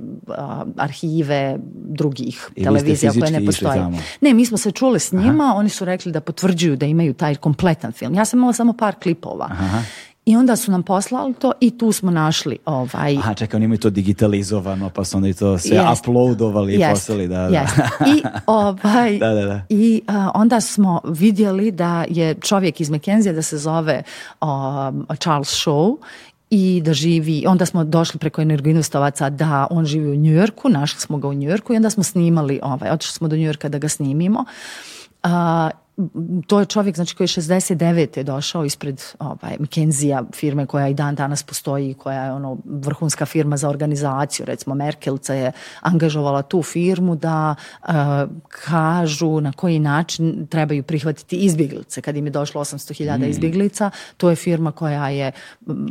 arhive drugih televizija koje ne postoje. Ne, mi smo se čuli s njima, oni su rekli da potvrđuju da imaju taj kompletan film. Ja sam imala samo par klipova. Aha. I onda su nam poslali to i tu smo našli ovaj... Aha, čekaj, oni imaju to digitalizovano, pa su onda i to se uploadovali i poslali, da, da. I, ovaj, da, da, da. I onda smo vidjeli da je čovjek iz McKenzie da se zove Charles Shaw i da živi, onda smo došli preko energoinvestovaca da on živi u Njujorku, našli smo ga u Njujorku i onda smo snimali, ovaj, otišli smo do Njujorka da ga snimimo. Uh, to je čovjek znači, koji je 69. došao ispred ovaj, McKenzija, firme koja i dan danas postoji, koja je ono vrhunska firma za organizaciju. Recimo Merkelca je angažovala tu firmu da eh, kažu na koji način trebaju prihvatiti izbjeglice. Kad im je došlo 800.000 mm. izbjeglica, to je firma koja je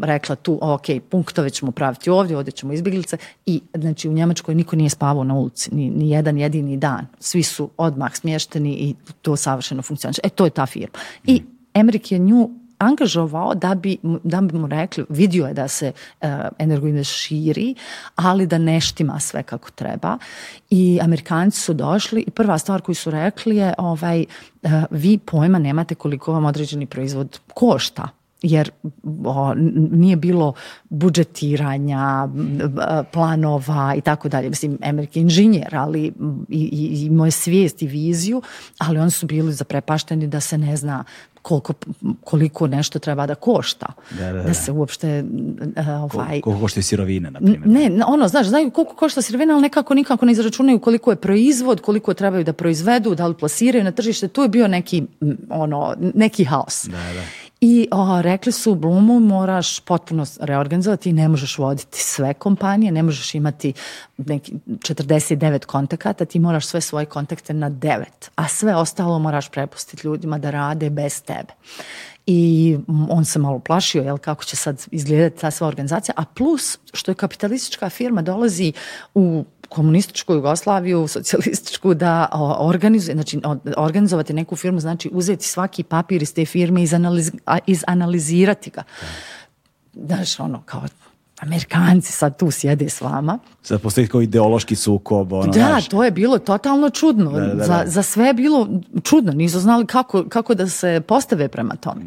rekla tu, ok, punktove ćemo praviti ovdje, ovdje ćemo izbjeglice i znači u Njemačkoj niko nije spavao na ulici, ni, ni jedan jedini dan. Svi su odmah smješteni i to savršeno funkcioniš. E, to je ta firma. I Emrik je nju angažovao da bi, da bi mu rekli, vidio je da se uh, širi, ali da ne štima sve kako treba. I Amerikanci su došli i prva stvar koju su rekli je ovaj, e, vi pojma nemate koliko vam određeni proizvod košta jer nije bilo budžetiranja, planova i tako dalje. Mislim, Emerik inženjer, ali i, i, moje svijest i viziju, ali oni su bili zaprepašteni da se ne zna koliko, koliko nešto treba da košta. Da, se uopšte... E, e, ovaj, koliko košta sirovine, na primjer. Ne, ono, znaš, znaju koliko košta sirovina, ali nekako nikako ne izračunaju koliko je proizvod, koliko trebaju da proizvedu, da li plasiraju na tržište. Tu je bio neki, ono, neki haos. Da, da. I o, rekli su u Blumu moraš potpuno reorganizovati i ne možeš voditi sve kompanije, ne možeš imati neki 49 kontakata, ti moraš sve svoje kontakte na devet, a sve ostalo moraš prepustiti ljudima da rade bez tebe i on se malo plašio jel, kako će sad izgledati ta sva organizacija, a plus što je kapitalistička firma dolazi u komunističku Jugoslaviju, socijalističku, da organizuje, znači organizovati neku firmu, znači uzeti svaki papir iz te firme i izanaliz, izanalizirati ga. Znaš, ono, kao Amerikanci sad tu sjede s vama. Sad postoji kao ideološki sukob. Ono, da, to je bilo totalno čudno. Za, za, sve je bilo čudno. Nisu znali kako, kako da se postave prema tome.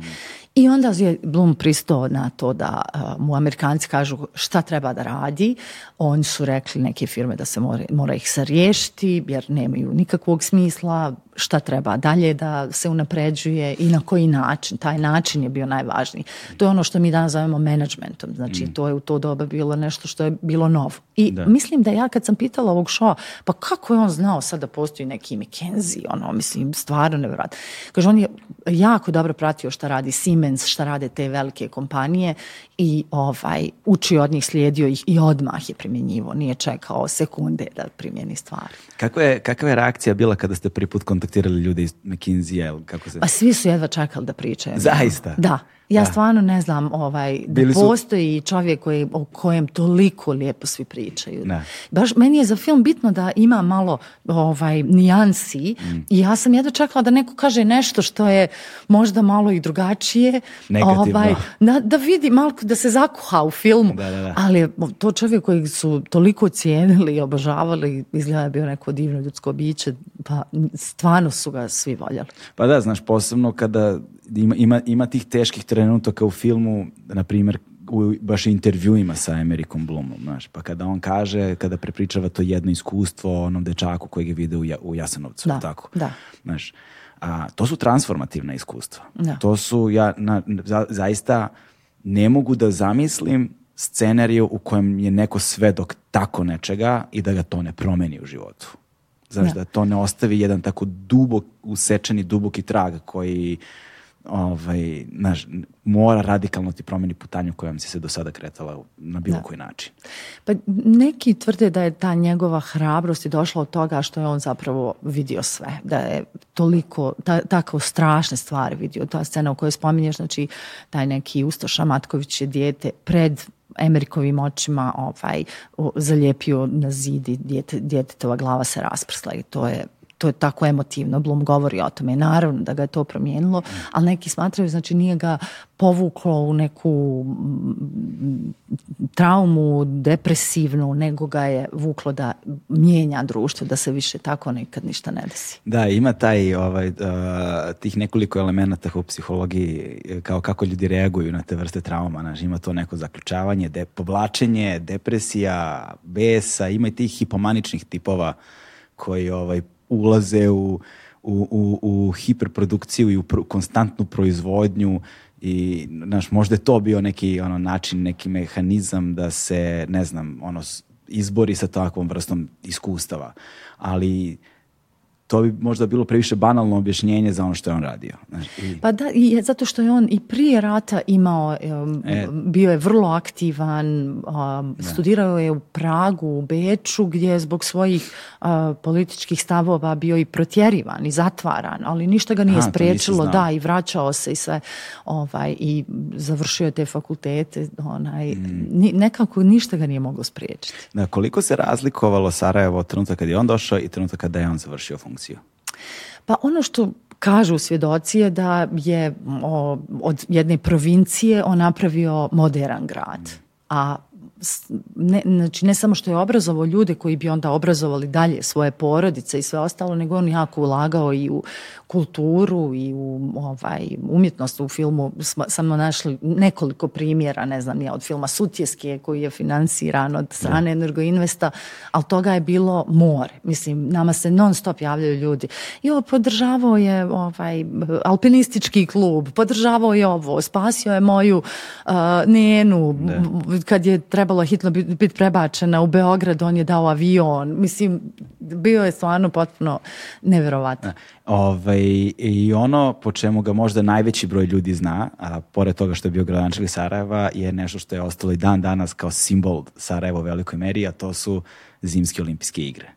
I onda je Blum pristao na to da eh, mu Amerikanci kažu šta treba da radi. Oni su rekli neke firme da se mora ih se jer nemaju nikakvog smisla, šta treba dalje da se unapređuje i na koji način. Taj način je bio najvažniji. To je ono što mi danas zovemo menadžmentom. Znači, mm. to je u to doba bilo nešto što je bilo novo. I mislim da ja kad sam pitala ovog šoa, pa kako je on znao sad da postoji neki McKenzie, ono, mislim, stvarno nevjerojatno. Kaže, on je jako dobro pratio šta radi Siemens, šta rade te velike kompanije i ovaj, učio od njih, slijedio ih i odmah je primjenjivo. Nije čekao sekunde da primjeni stvari. Kako je, kakva je reakcija bila kada ste priput put kontaktirali ljude iz McKinsey-a kako se... Pa svi su jedva čekali da pričaju. Zaista? Da. Ja stvarno ne znam ovaj, da su... postoji čovjek koji, o kojem toliko lijepo svi pričaju. Baš meni je za film bitno da ima malo ovaj, nijansi i mm. ja sam jedva čekala da neko kaže nešto što je možda malo i drugačije. Negativno. Ovaj, da, vidi malo, da se zakuha u filmu. Da, da, Ali to čovjek koji su toliko cijenili i obožavali, izgleda je bio neko divno ljudsko biće, pa stvarno su ga svi voljeli. Pa da, znaš, posebno kada ima, ima, ima tih teških trenutaka u filmu, na primjer, u baš intervjuima sa Amerikom Blumom, znaš, pa kada on kaže, kada prepričava to jedno iskustvo onom dečaku kojeg je vide u, ja, u Jasenovcu, tako, a, to su transformativna iskustva. To su, ja na, zaista ne mogu da zamislim scenariju u kojem je neko svedok tako nečega i da ga to ne promeni u životu. Znaš, da, da to ne ostavi jedan tako dubok, usečeni, duboki trag koji ovaj, naš, mora radikalno ti promeni putanju kojom si se do sada kretala na bilo koji način. Pa neki tvrde da je ta njegova hrabrost došla od toga što je on zapravo vidio sve, da je toliko, ta, tako strašne stvari vidio. Ta scena u kojoj spominješ, znači taj neki Ustoša Matković je dijete pred Emerikovim očima ovaj, zalijepio na zidi, djetetova glava se rasprsla i to je to je tako emotivno, Blum govori o tome, naravno da ga je to promijenilo, ali neki smatraju, znači nije ga povuklo u neku mm, traumu depresivnu, nego ga je vuklo da mijenja društvo, da se više tako nikad ništa ne desi. Da, ima taj, ovaj, eh, tih nekoliko elemenata u psihologiji, eh, kao kako ljudi reaguju na te vrste trauma, znači ima to neko zaključavanje, de, povlačenje, depresija, besa, ima i tih hipomaničnih tipova koji ovaj, ulaze u, u, u, u hiperprodukciju i u konstantnu proizvodnju i znaš, možda je to bio neki ono, način, neki mehanizam da se, ne znam, ono, izbori sa takvom vrstom iskustava. Ali to bi možda bilo previše banalno objašnjenje za ono što je on radio. Pa da, i, zato što je on i prije rata imao, e. bio je vrlo aktivan, studirao je u Pragu, u Beču, gdje je zbog svojih političkih stavova bio i protjerivan i zatvaran, ali ništa ga nije spriječilo, da, i vraćao se i sve, ovaj, i završio je te fakultete, onaj, mm. nekako ništa ga nije moglo spriječiti. koliko se razlikovalo Sarajevo od trenutka kad je on došao i trenutka kada je on završio funkciju? funkciju? Pa ono što kažu svjedoci je da je od jedne provincije on napravio moderan grad. Mm. A ne, znači ne samo što je obrazovao ljude koji bi onda obrazovali dalje svoje porodice i sve ostalo, nego on jako ulagao i u kulturu i u ovaj, umjetnost u filmu smo našli nekoliko primjera, ne znam ja, od filma Sutjeske koji je financiran od strane Energoinvesta, ali toga je bilo more. Mislim, nama se non stop javljaju ljudi. I ovo podržavao je ovaj, alpinistički klub, podržavao je ovo, spasio je moju uh, Nenu, kad je trebalo hitno biti prebačena u Beograd, on je dao avion. Mislim, bio je stvarno potpuno Neverovatno e, Ovaj, I ono po čemu ga možda najveći broj ljudi zna, a pored toga što je bio gradančelj Sarajeva, je nešto što je ostalo i dan danas kao simbol Sarajeva u velikoj meri, a to su zimske olimpijske igre.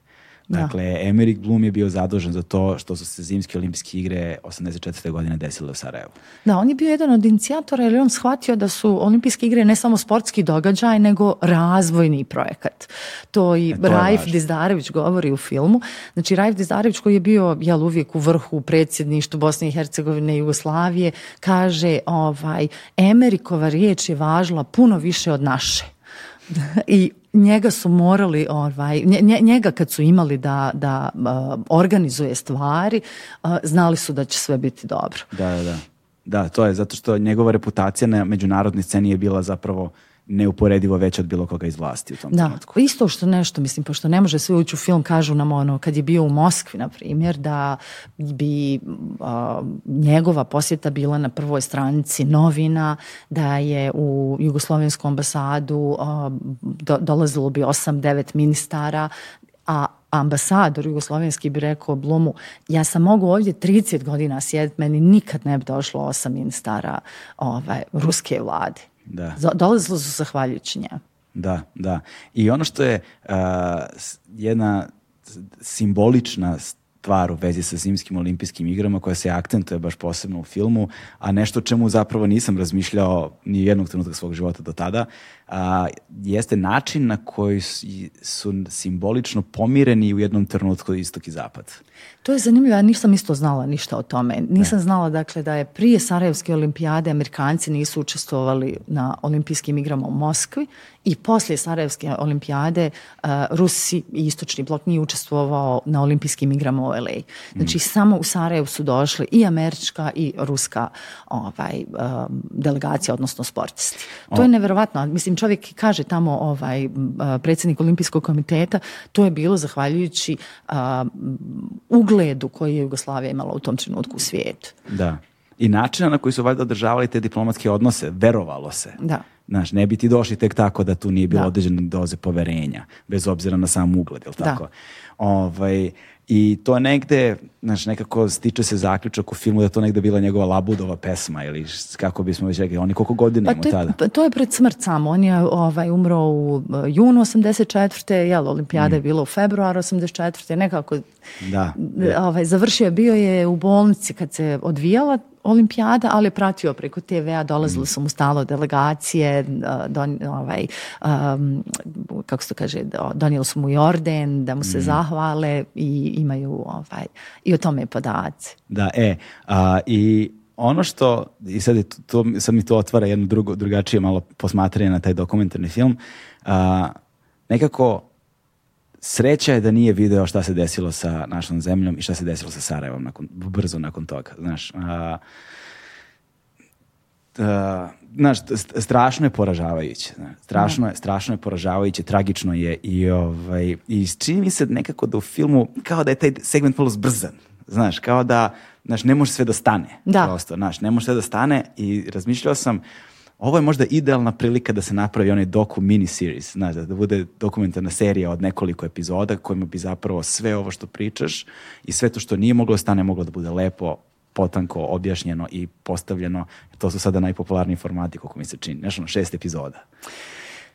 Dakle, da. Emerick Bloom je bio zadužen za to što su se zimske olimpijske igre 84. godine desile u Sarajevu. Da, on je bio jedan od inicijatora jer je on shvatio da su olimpijske igre ne samo sportski događaj, nego razvojni projekat. To i e, Rajf Dizdarević govori u filmu. Znači, Rajf Dizdarević koji je bio, jel, uvijek u vrhu predsjedništu Bosne i Hercegovine i Jugoslavije, kaže, ovaj, Emerikova riječ je važila puno više od naše. I njega su morali ovaj njega kad su imali da, da organizuje stvari znali su da će sve biti dobro da da da da to je zato što njegova reputacija na međunarodnoj sceni je bila zapravo neuporedivo već od bilo koga iz vlasti u tom da, isto što nešto, mislim, pošto ne može sve ući u film, kažu nam ono, kad je bio u Moskvi, na primjer, da bi njegova posjeta bila na prvoj stranici novina, da je u Jugoslovenskom ambasadu dolazilo bi 8-9 ministara, a ambasador jugoslovenski bi rekao Blumu, ja sam mogu ovdje 30 godina sjediti, meni nikad ne bi došlo osam ministara ovaj, ruske vlade. Da. Dolazili su zahvaljujući Da, da. I ono što je jedna simbolična stvar u vezi sa zimskim olimpijskim igrama koja se akcentuje baš posebno u filmu, a nešto čemu zapravo nisam razmišljao ni jednog trenutka svog života do tada, a, jeste način na koji su simbolično pomireni u jednom trenutku istok i zapad. To je zanimljivo, ja nisam isto znala ništa o tome. Nisam znala dakle da je prije Sarajevske olimpijade Amerikanci nisu učestvovali na olimpijskim igrama u Moskvi i poslije Sarajevske olimpijade e, Rusi i istočni blok nije učestvovao na olimpijskim igrama u LA. Znači mm. samo u Sarajevu su došli i američka i ruska ovaj, e, delegacija, odnosno sportisti. To o. je nevjerovatno. Mislim, čovjek kaže tamo ovaj predsjednik Olimpijskog komiteta, to je bilo zahvaljujući ugledu koji je Jugoslavija imala u tom trenutku u svijetu. Da. I načina na koji su valjda održavali te diplomatske odnose, verovalo se. Da. Znaš, ne bi ti došli tek tako da tu nije bilo da. određene doze poverenja, bez obzira na sam ugled, jel tako? Da. Ovaj, i to negde, znaš, nekako stiče se zaključak u filmu da to negde bila njegova Labudova pesma ili kako bismo već rekli, oni koliko godina pa to, tada? Pa to je pred smrt samo, on je ovaj, umro u eh, junu 84. Jel, olimpijada mm. je bila u februaru 84. Nekako, da, ovaj, završio je, bio je u bolnici kad se odvijala olimpijada, ali je pratio preko TV-a, dolazile su mu stalo delegacije, eh, don, ovaj, ehm, kako se kaže, donijeli su mu i orden da mu se mhm. zahvale i imaju ovaj, i o tome podaci. Da, e, i ono što, i sad, je to, to, sad mi to otvara jedno drugo, drugačije malo posmatranje na taj dokumentarni film, a, nekako Sreća je da nije video šta se desilo sa našom zemljom i šta se desilo sa Sarajevom nakon, brzo nakon toga. Znaš, a, znaš, strašno je poražavajuće. Znaš, strašno, je, strašno je poražavajuće, tragično je i, ovaj, i čini mi se nekako da u filmu, kao da je taj segment malo zbrzan. Znaš, kao da znaš, ne može sve da stane. Da. Prosto, znaš, ne može sve da stane i razmišljao sam, ovo je možda idealna prilika da se napravi onaj doku mini series, znaš, da bude dokumentarna serija od nekoliko epizoda kojima bi zapravo sve ovo što pričaš i sve to što nije moglo stane moglo da bude lepo potanko objašnjeno i postavljeno. To su sada najpopularniji formati, koliko mi se čini. Nešto ono, šest epizoda.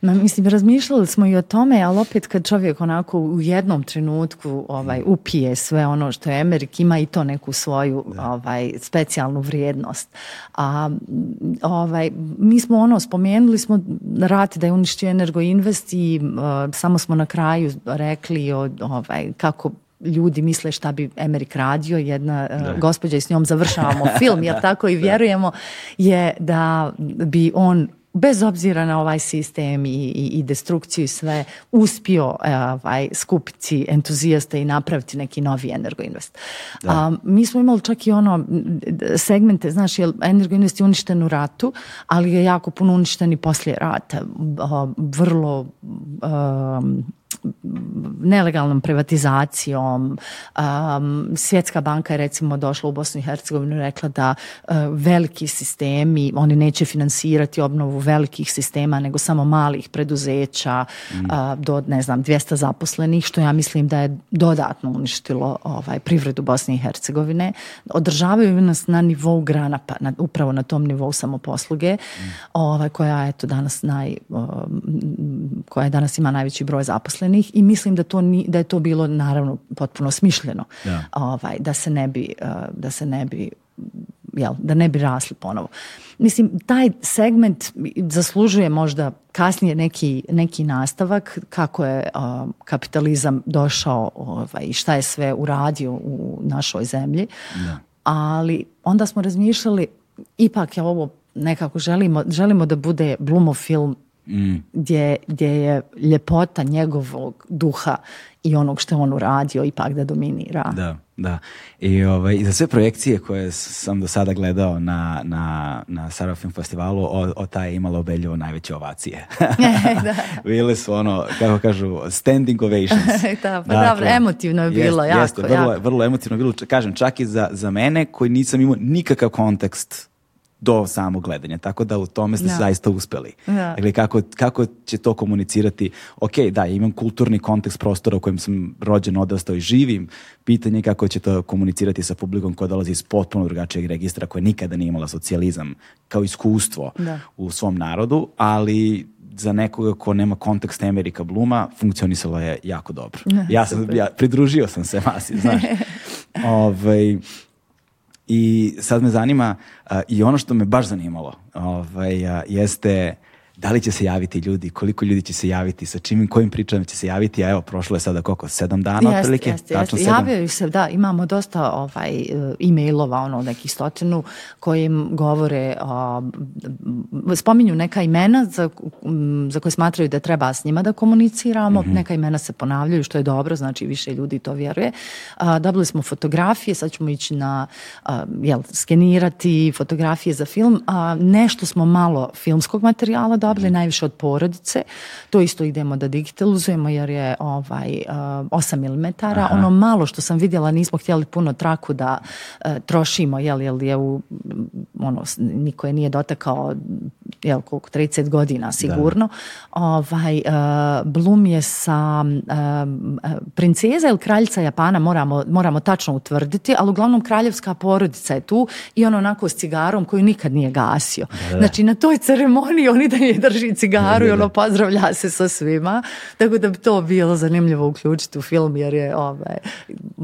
Ma, mislim, razmišljali smo i o tome, ali opet kad čovjek onako u jednom trenutku ovaj, mm. upije sve ono što je Amerik, ima i to neku svoju ovaj, specijalnu vrijednost. A, ovaj, mi smo ono, spomenuli smo rat da je uništio Energoinvest i e, samo smo na kraju rekli ovaj, kako ljudi misle šta bi Amerik radio, jedna e, gospođa i s njom završavamo film, jer tako i vjerujemo, je da bi on bez obzira na ovaj sistem i, i, destrukciju i sve, uspio e, ovaj, skupiti entuzijaste i napraviti neki novi Energoinvest. mi smo imali čak i ono segmente, znaš, jer Energoinvest je uništen u ratu, ali je jako puno uništen i poslije rata. vrlo nelegalnom privatizacijom. Um, Svjetska banka je recimo došla u Bosnu i Hercegovinu i rekla da uh, veliki sistemi, oni neće financirati obnovu velikih sistema nego samo malih preduzeća uh, do ne znam 200 zaposlenih što ja mislim da je dodatno uništilo ovaj privredu Bosne i Hercegovine. Održavaju nas na nivou grana pa na, upravo na tom nivou samoposluge ovaj, koja je to danas naj, um, koja danas ima najveći broj zaposlenih zaposlenih i mislim da, to ni, da je to bilo naravno potpuno smišljeno ovaj, da se ne bi, uh, da se ne bi jel, da ne bi rasli ponovo. Mislim, taj segment zaslužuje možda kasnije neki, neki nastavak kako je uh, kapitalizam došao ovaj, i šta je sve uradio u našoj zemlji. Da. Ali onda smo razmišljali, ipak je ovo nekako želimo, želimo da bude blumo film Mm. Gdje, gdje je ljepota njegovog duha i onog što je on uradio ipak da dominira. Da, da. I, ovaj, za sve projekcije koje sam do sada gledao na, na, na festivalu, o, o ta je imala obelju najveće ovacije. E, da. Bile su ono, kako kažu, standing ovations. E, da, pa dakle, emotivno je bilo, jest, vrlo, emotivno je bilo, kažem, čak i za, za mene koji nisam imao nikakav kontekst do samog gledanja. Tako da u tome ste zaista uspeli. Dakle, kako, će to komunicirati? Ok, da, imam kulturni kontekst prostora u kojem sam rođen, odrastao i živim. Pitanje je kako će to komunicirati sa publikom koja dolazi iz potpuno drugačijeg registra, koja nikada nije imala socijalizam kao iskustvo u svom narodu, ali za nekoga ko nema kontekst Amerika Bluma, funkcionisalo je jako dobro. Ja, sam, pridružio sam se masi, znaš. Ovaj, i sad me zanima, i ono što me baš zanimalo ovaj, jeste da li će se javiti ljudi, koliko ljudi će se javiti, sa čim kojim pričama će se javiti, a evo prošlo je sada koliko, sedam dana otprilike? Javljaju se, da, imamo dosta ovaj, e, e-mailova, ono, nekih stotinu, koji govore, o, spominju neka imena za, za koje smatraju da treba s njima da komuniciramo, mhm. neka imena se ponavljaju, što je dobro, znači više ljudi to vjeruje. dobili smo fotografije, sad ćemo ići na, jel, skenirati fotografije za film, a, nešto smo malo filmskog materijala dobili, dobili najviše od porodice. To isto idemo da digitalizujemo jer je ovaj, 8 eh, mm. Ono malo što sam vidjela nismo htjeli puno traku da eh, trošimo, jel, jel je u, ono, niko je nije dotakao jel, koliko, 30 godina sigurno. Ovaj, eh, Blum je sa princeza ili kraljica Japana moramo, moramo tačno utvrditi, ali uglavnom kraljevska porodica je tu i ono onako s cigarom koju nikad nije gasio. Znači na toj ceremoniji oni da je drži cigaru i ono pozdravlja se sa svima. Tako da bi to bilo zanimljivo uključiti u film jer je ovaj,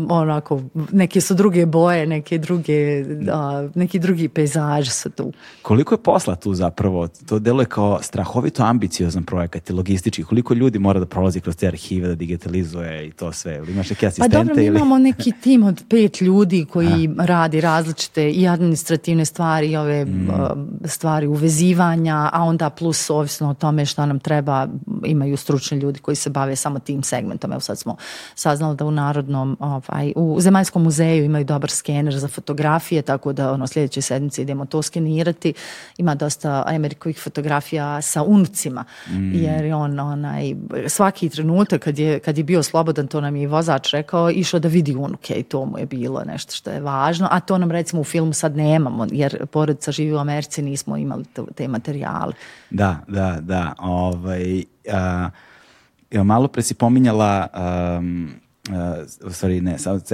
onako, neke su druge boje, neke druge, neki drugi pejzaž su tu. Koliko je posla tu zapravo? To deluje kao strahovito ambiciozan projekat i logistički. Koliko ljudi mora da prolazi kroz te arhive, da digitalizuje i to sve? Imaš neke asistente? Pa dobro, imamo neki tim od pet ljudi koji radi različite i administrativne stvari i ove mm. stvari uvezivanja, a onda plus su ovisno o tome što nam treba, imaju stručni ljudi koji se bave samo tim segmentom. Evo sad smo saznali da u Narodnom, ovaj, u Zemaljskom muzeju imaju dobar skener za fotografije, tako da ono, sljedeće sedmice idemo to skenirati. Ima dosta Amerikovih fotografija sa unucima, mm. jer on onaj, svaki trenutak kad je, kad je bio slobodan, to nam je i vozač rekao, išao da vidi unuke i to mu je bilo nešto što je važno, a to nam recimo u filmu sad nemamo, jer porodica živi u Americi, nismo imali te materijale. Da, da, da, Ovaj, malo pre si pominjala, ne, sad,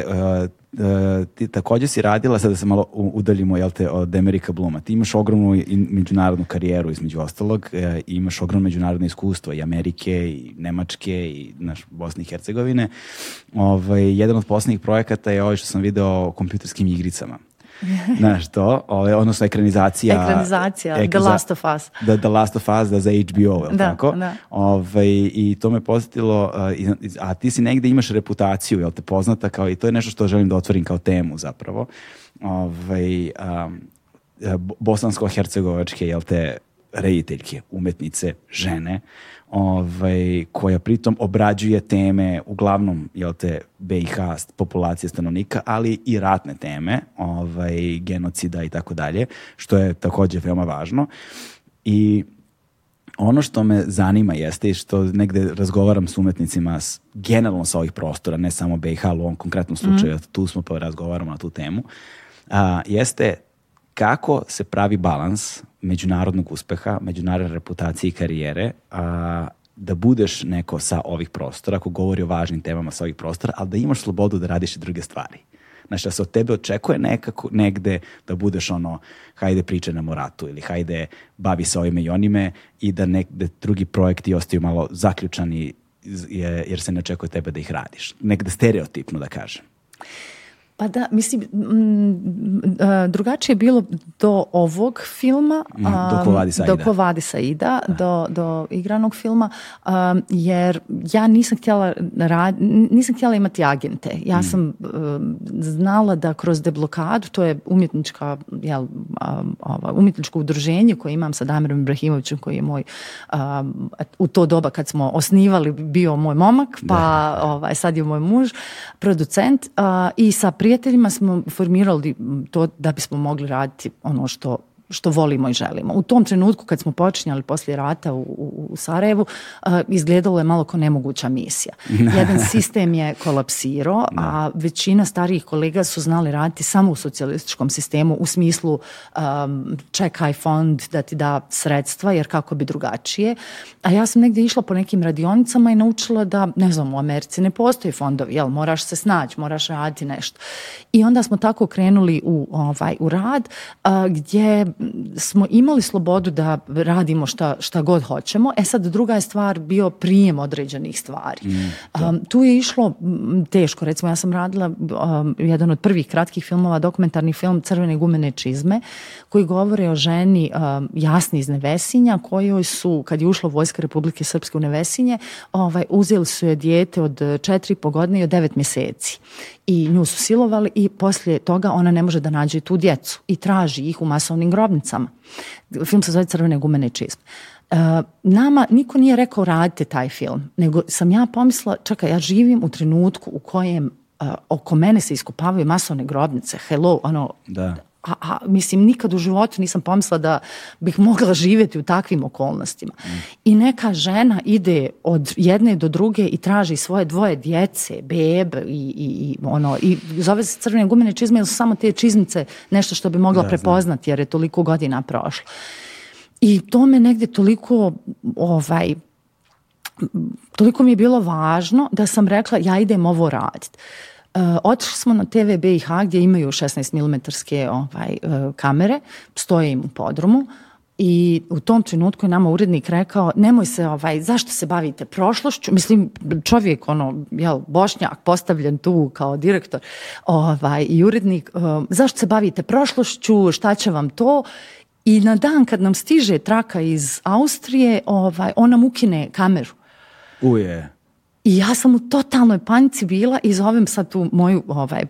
ti također si radila, sada se malo udaljimo jel te, od Amerika Bluma, ti imaš ogromnu međunarodnu karijeru između ostalog, e, imaš ogromno međunarodno iskustvo i Amerike, i Nemačke, i naš, Bosne i Hercegovine. Ovaj, jedan od posljednjih projekata je ovaj što sam video o kompjuterskim igricama. Znaš to, ove, odnosno ekranizacija. Ekranizacija, The Last of Us. The Last of Us, da za HBO, je da, tako? Da. Ove, I to me posjetilo, eh, a ti si negdje imaš reputaciju, jel te poznata, kao i to je nešto što želim da otvorim kao temu zapravo. Ove, um, bosansko-hercegovačke, jel te, rediteljke, umetnice, žene, ovaj, koja pritom obrađuje teme uglavnom jel te, BiH populacije stanovnika, ali i ratne teme, ovaj, genocida i tako dalje, što je također veoma važno. I ono što me zanima jeste i što negde razgovaram s umetnicima generalno sa ovih prostora, ne samo BiH, ali u ovom konkretnom slučaju, mhm. tu smo pa razgovaramo na tu temu, a, jeste kako se pravi balans međunarodnog uspeha, međunarodne reputacije i karijere, a, da budeš neko sa ovih prostora, ako govori o važnim temama sa ovih prostora, ali da imaš slobodu da radiš i druge stvari. Znači da se od tebe očekuje nekako, negde da budeš ono, hajde priče na moratu ili hajde bavi se ovime i onime i da negde drugi projekti ostaju malo zaključani jer se ne očekuje tebe da ih radiš. Negde stereotipno da kažem. Pa da, mislim, e, drugačije je bilo do ovog filma, mhm, do Kovadi Saida, do, do, igranog filma, jer ja nisam htjela, nisam htjela imati agente. Ja mhm. sam znala da kroz deblokadu, to je umjetnička, umjetničko udruženje koje imam sa Damirom Ibrahimovićem, koji je moj, u to doba kad smo osnivali, bio moj momak, pa ovaj, sad je moj muž, producent, i sa pri prijateljima smo formirali to da bismo mogli raditi ono što što volimo i želimo. U tom trenutku kad smo počinjali poslije rata u, u, u Sarajevu, uh, izgledalo je malo kao nemoguća misija. Jedan sistem je kolapsirao, a većina starijih kolega su znali raditi samo u socijalističkom sistemu u smislu um, čekaj fond da ti da sredstva, jer kako bi drugačije. A ja sam negdje išla po nekim radionicama i naučila da, ne znam, u Americi ne postoji fondovi, jel, moraš se snaći, moraš raditi nešto. I onda smo tako krenuli u, ovaj, u rad, uh, gdje smo imali slobodu da radimo šta, šta god hoćemo. E sad druga je stvar bio prijem određenih stvari. Mm, um, tu je išlo teško. Recimo ja sam radila um, jedan od prvih kratkih filmova, dokumentarni film Crvene gumene čizme koji govore o ženi um, jasni iz Nevesinja kojoj su kad je ušla vojska Republike Srpske u Nevesinje ovaj, uzeli su je dijete od četiri godine i od devet mjeseci i nju su silovali i poslije toga ona ne može da nađe tu djecu i traži ih u masovnim grobima grobnicama. Film se zove Crvene gumene čizme. E, nama niko nije rekao radite taj film, nego sam ja pomislila, čekaj, ja živim u trenutku u kojem e, oko mene se iskupavaju masovne grobnice, hello, ono, da a, mislim nikad u životu nisam pomislila da bih mogla živjeti u takvim okolnostima. I neka žena ide od jedne do druge i traži svoje dvoje djece, beb i, i, ono, i zove se crvene gumene čizme ili su samo te čizmice nešto što bi mogla prepoznati jer je toliko godina prošlo. I to me negdje toliko ovaj, toliko mi je bilo važno da sam rekla ja idem ovo raditi. Eh, otišli smo na TV BiH gdje imaju 16 mm ovaj, eh, kamere, stoje im u podrumu i u tom trenutku je nama urednik rekao nemoj se ovaj zašto se bavite prošlošću mislim čovjek ono jel bošnjak postavljen tu kao direktor ovaj i urednik eh, zašto se bavite prošlošću šta će vam to i na dan kad nam stiže traka iz Austrije ovaj on nam ukine kameru Uje i ja sam u totalnoj panici bila i zovem sad tu moju ovaj,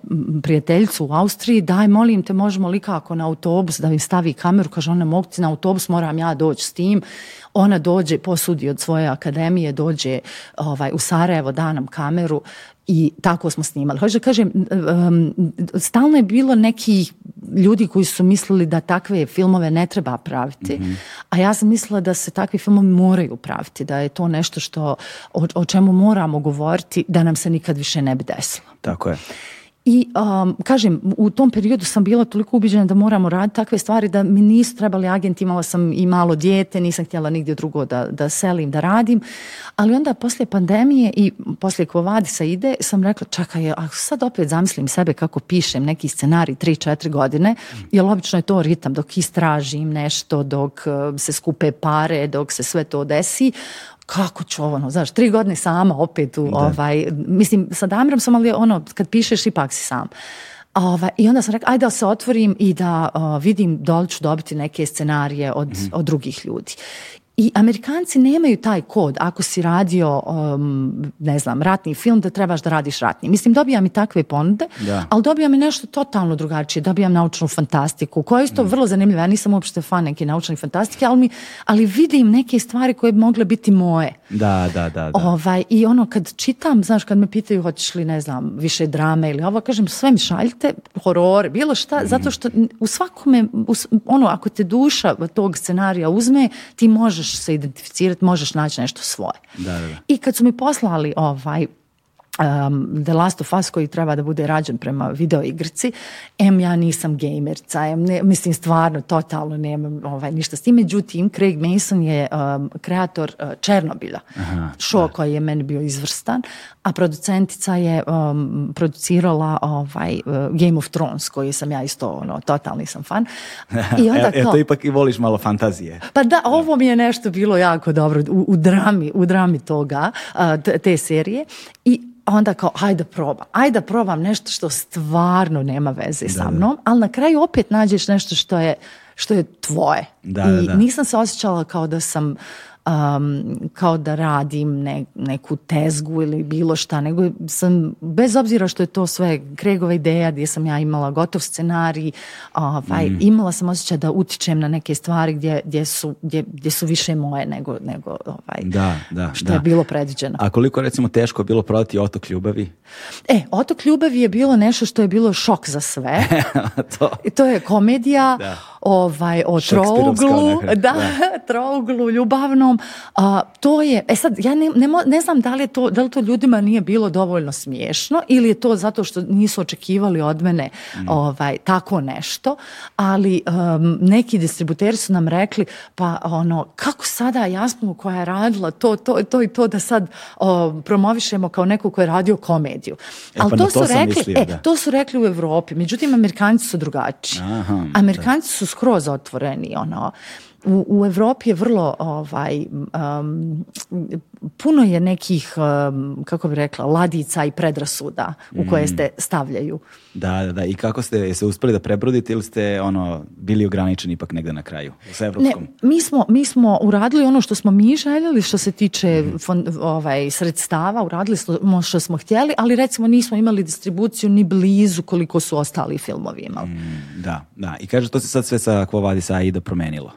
prijateljicu u Austriji, daj molim te možemo li kako na autobus da im stavi kameru, kaže ona mogu na autobus, moram ja doći s tim, ona dođe, posudi od svoje akademije, dođe ovaj, u Sarajevo, da nam kameru i tako smo snimali. Hoće kažem, stalno je bilo neki ljudi koji su mislili da takve filmove ne treba praviti, mhm. a ja sam mislila da se takvi filmovi moraju praviti, da je to nešto što, o, o čemu moramo govoriti, da nam se nikad više ne bi desilo. Tako je. I um, kažem, u tom periodu sam bila toliko ubiđena da moramo raditi takve stvari da mi nisu trebali agenti, imala sam i malo dijete, nisam htjela nigdje drugo da, da selim, da radim. Ali onda poslije pandemije i poslije Kovadisa ide, sam rekla čakaj, a sad opet zamislim sebe kako pišem neki scenarij 3-4 godine, jer obično je to ritam dok istražim nešto, dok eh, se skupe pare, dok se sve to desi, kako ću ovo, ono, znaš, tri godine sama opet u, ovaj, mislim, sa Damirom sam, ali ono, kad pišeš ipak si sam. Ovaj, I onda sam rekla, ajde da se otvorim i da vidim da li ću dobiti neke scenarije od, mhm. od drugih ljudi. I Amerikanci nemaju taj kod ako si radio, um, ne znam, ratni film da trebaš da radiš ratni. Mislim, dobijam i takve ponude, da. ali dobijam i nešto totalno drugačije. Dobijam naučnu fantastiku, koja je isto mm. vrlo zanimljiva. Ja nisam uopšte fan neke naučne fantastike, ali, mi, ali vidim neke stvari koje bi mogle biti moje. Da, da, da. da. Ovaj, I ono kad čitam, znaš, kad me pitaju hoćeš li, ne znam, više drame ili ovo, kažem sve mi šaljite, horor, bilo šta, mhm. zato što u svakome, ono, ako te duša tog scenarija uzme, ti možeš možeš se identificirati, možeš naći nešto svoje. Da, da, da. I kad su mi poslali ovaj um, The Last of Us koji treba da bude rađen prema videoigrci, em ja nisam gamerca, em ne, mislim stvarno totalno nemam ovaj, ništa s tim. Međutim, Craig Mason je um, kreator uh, Černobilja, da. koji je meni bio izvrstan, a producentica je um, producirala ovaj, uh, Game of Thrones koji sam ja isto ono, totalni sam fan. I e, onda kao, e, ipak i voliš malo fantazije. Pa da, ovo mi je nešto bilo jako dobro u, u drami, u drami toga, uh, te serije i onda kao, ajde probam, ajde probam nešto što stvarno nema veze sa mnom, ali na kraju opet nađeš nešto što je, što je tvoje. I nisam se osjećala kao da sam um, kao da radim neku tezgu ili bilo šta, nego sam, bez obzira što je to sve gregova ideja gdje sam ja imala gotov scenarij, ovaj, mhm. imala sam osjećaj da utičem na neke stvari gdje, gdje, su, su više moje nego, nego ovaj, da, da, što je bilo predviđeno. A koliko recimo teško bilo prodati Otok ljubavi? E, Otok ljubavi je bilo nešto što je bilo šok za sve. to. I to je komedija ovaj, o trouglu, da, da. trouglu ljubavnom a, to je, e sad, ja ne, ne, znam da li, to, da li to ljudima nije bilo dovoljno smiješno ili je to zato što nisu očekivali od mene mm. ovaj, tako nešto, ali neki distributeri su nam rekli, pa ono, kako sada jasno koja je radila to, to, to i to da sad promovišemo kao neko koja je radio komediju. E, ali pa to, su rekli, e, to su rekli u Europi, međutim Amerikanci su drugačiji. Amerikanci su skroz otvoreni, ono, u, u Europi je vrlo ovaj puno je nekih, kako bi rekla, ladica i predrasuda u koje mm. ste stavljaju. Da, da, da. I kako ste se uspeli da prebrodite ili ste ono, bili ograničeni ipak negde na kraju sa evropskom? Ne, mi, smo, mi smo uradili ono što smo mi željeli što se tiče mhm. ovaj, sredstava, uradili smo ono što smo htjeli, ali recimo nismo imali distribuciju ni blizu koliko su ostali filmovi imali. Mm, da, da. I kaže, to se sad sve sa Vadis Aida promenilo.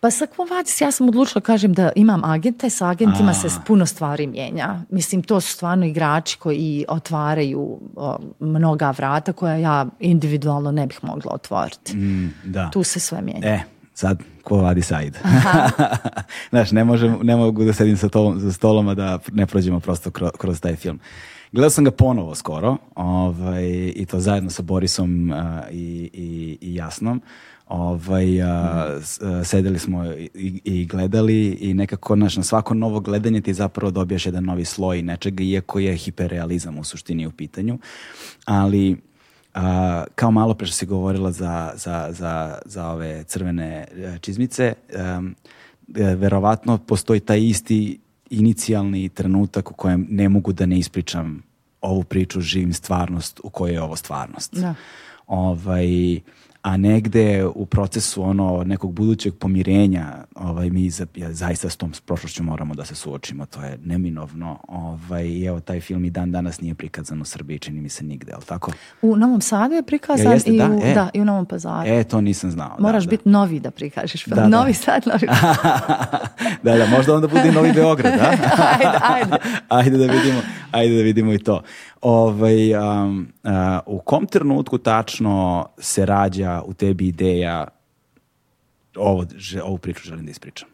Pa sa Kvovadis ja sam odlučila, kažem, da imam agente, sa agentima A. se puno stvari mijenja. Mislim, to su stvarno igrači koji otvaraju mnoga vrata koja ja individualno ne bih mogla otvoriti. Mm, da. Tu se sve mijenja. E, sad ko vadi sajd. Znaš, ne, možem, ne mogu da sedim sa, tolom, sa stoloma da ne prođemo prosto kroz, taj film. Gledao sam ga ponovo skoro ovaj, i to zajedno sa Borisom i, i Jasnom ovaj, a, sedeli smo i, gledali i nekako naš, na svako novo gledanje ti zapravo dobijaš jedan novi sloj nečega, iako je hiperrealizam u suštini u pitanju. Ali kao malo pre što si govorila za, za, za, za ove crvene e, čizmice, a, e, verovatno postoji taj isti inicijalni trenutak u kojem ne mogu da ne ispričam ovu priču, živim stvarnost u kojoj je ovo stvarnost. Ovaj, a negde u procesu ono nekog budućeg pomirenja ovaj, mi za, ja, zaista s tom prošlošću moramo da se suočimo, to je neminovno. Ovaj, I evo, taj film i dan danas nije prikazan u Srbiji, čini mi se nigde, al tako? U Novom Sadu je prikazan i, da, u, e, i u Novom Pazaru. E, to nisam znao. Moraš da, biti novi da prikažeš film. novi Sad, novi Da, da, možda onda bude Novi Beograd, da? ajde, ajde. ajde da vidimo, ajde da vidimo i to ovaj, um, uh, u kom trenutku tačno se rađa u tebi ideja ovo, že, ovu priču želim da ispričam?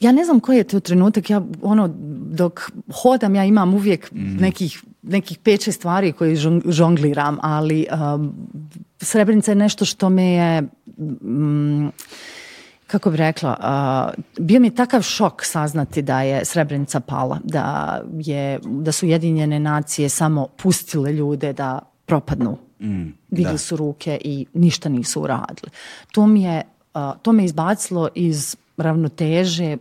Ja ne znam koji je to trenutak, ja ono dok hodam ja imam uvijek mhm. nekih, nekih pet, stvari koje žongliram, ali um, Srebrenica je nešto što me je kako bi rekla, bio mi takav šok saznati da je Srebrenica pala, da, je, da su Ujedinjene nacije samo pustile ljude da propadnu. Mm, su ruke i ništa nisu uradili. To, mi je, to me izbacilo iz ravnoteže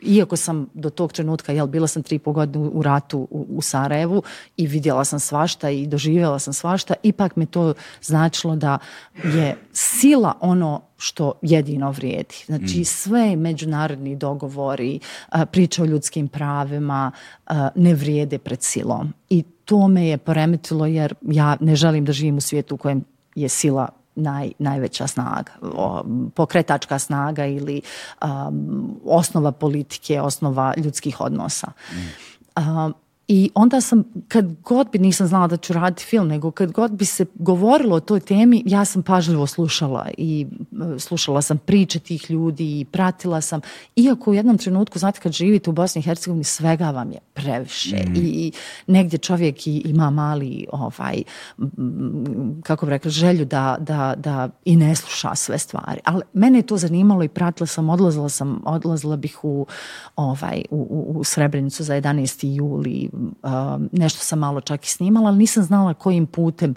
iako sam do tog trenutka, jel, bila sam tri i godine u ratu u, u Sarajevu i vidjela sam svašta i doživjela sam svašta, ipak me to značilo da je sila ono što jedino vrijedi. Znači mm. sve međunarodni dogovori, priča o ljudskim pravima ne vrijede pred silom. I to me je poremetilo jer ja ne želim da živim u svijetu u kojem je sila naj, najveća snaga, pokretačka snaga ili osnova politike, osnova ljudskih odnosa. Mm. I onda sam, kad god bi nisam znala da ću raditi film, nego kad god bi se govorilo o toj temi, ja sam pažljivo slušala i e, slušala sam priče tih ljudi i pratila sam. Iako u jednom trenutku, znate, kad živite u Bosni i Hercegovini, svega vam je previše. Mhm. I, negdje čovjek ima mali, ovaj, kako bi rekla, želju da, i ne sluša sve stvari. Ali mene je to zanimalo i pratila sam, odlazila sam, odlazila bih u, ovaj, u, Srebrenicu za 11. juli nešto sam malo čak i snimala, ali nisam znala kojim putem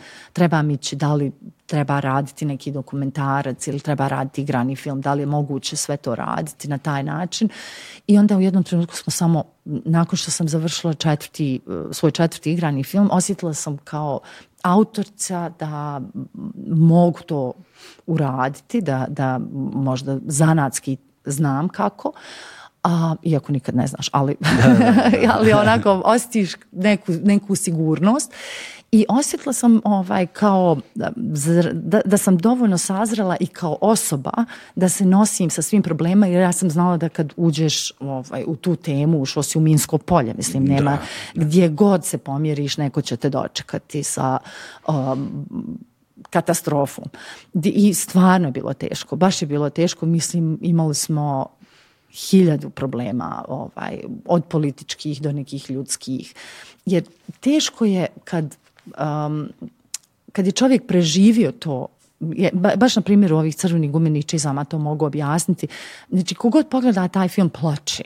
mi ići, da li treba raditi neki dokumentarac ili treba raditi igrani film, da li je moguće sve to raditi na taj način. I onda u jednom trenutku smo samo, nakon što sam završila četvrti, e, svoj četvrti igrani film, osjetila sam kao autorca da mogu to uraditi, da, da možda zanatski znam kako, a, iako nikad ne znaš, ali, ali onako osjetiš neku, neku sigurnost i osjetila sam ovaj, kao da, da, sam dovoljno sazrela i kao osoba da se nosim sa svim problema jer ja sam znala da kad uđeš ovaj, u tu temu, ušlo si u Minsko polje, mislim, nema gdje god se pomjeriš, neko će te dočekati sa um, katastrofom. I stvarno je bilo teško, baš je bilo teško, mislim imali smo hiljadu problema, ovaj, od političkih do nekih ljudskih. Jer teško je kad, um, kad je čovjek preživio to baš na primjeru ovih crvenih gumenih čizama to mogu objasniti. Znači, kogod pogleda taj film plače,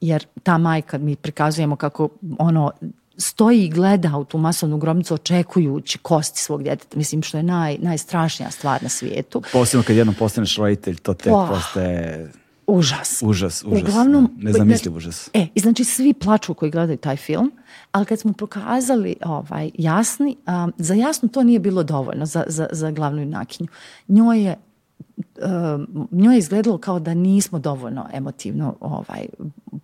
jer ta majka, mi prikazujemo kako ono, stoji i gleda u tu masovnu grobnicu očekujući kosti svog djeteta, mislim što je naj, najstrašnija stvar na svijetu. Posebno kad jednom postaneš roditelj, to te pa. postaje Užas. Užas, užas. Uglavnom, nezamisliv znači, užas. E, znači svi plaču koji gledaju taj film, ali kad smo pokazali ovaj, jasni, za jasno to nije bilo dovoljno za, za, za glavnu junakinju. Njoj je e, njoj je izgledalo kao da nismo dovoljno emotivno ovaj,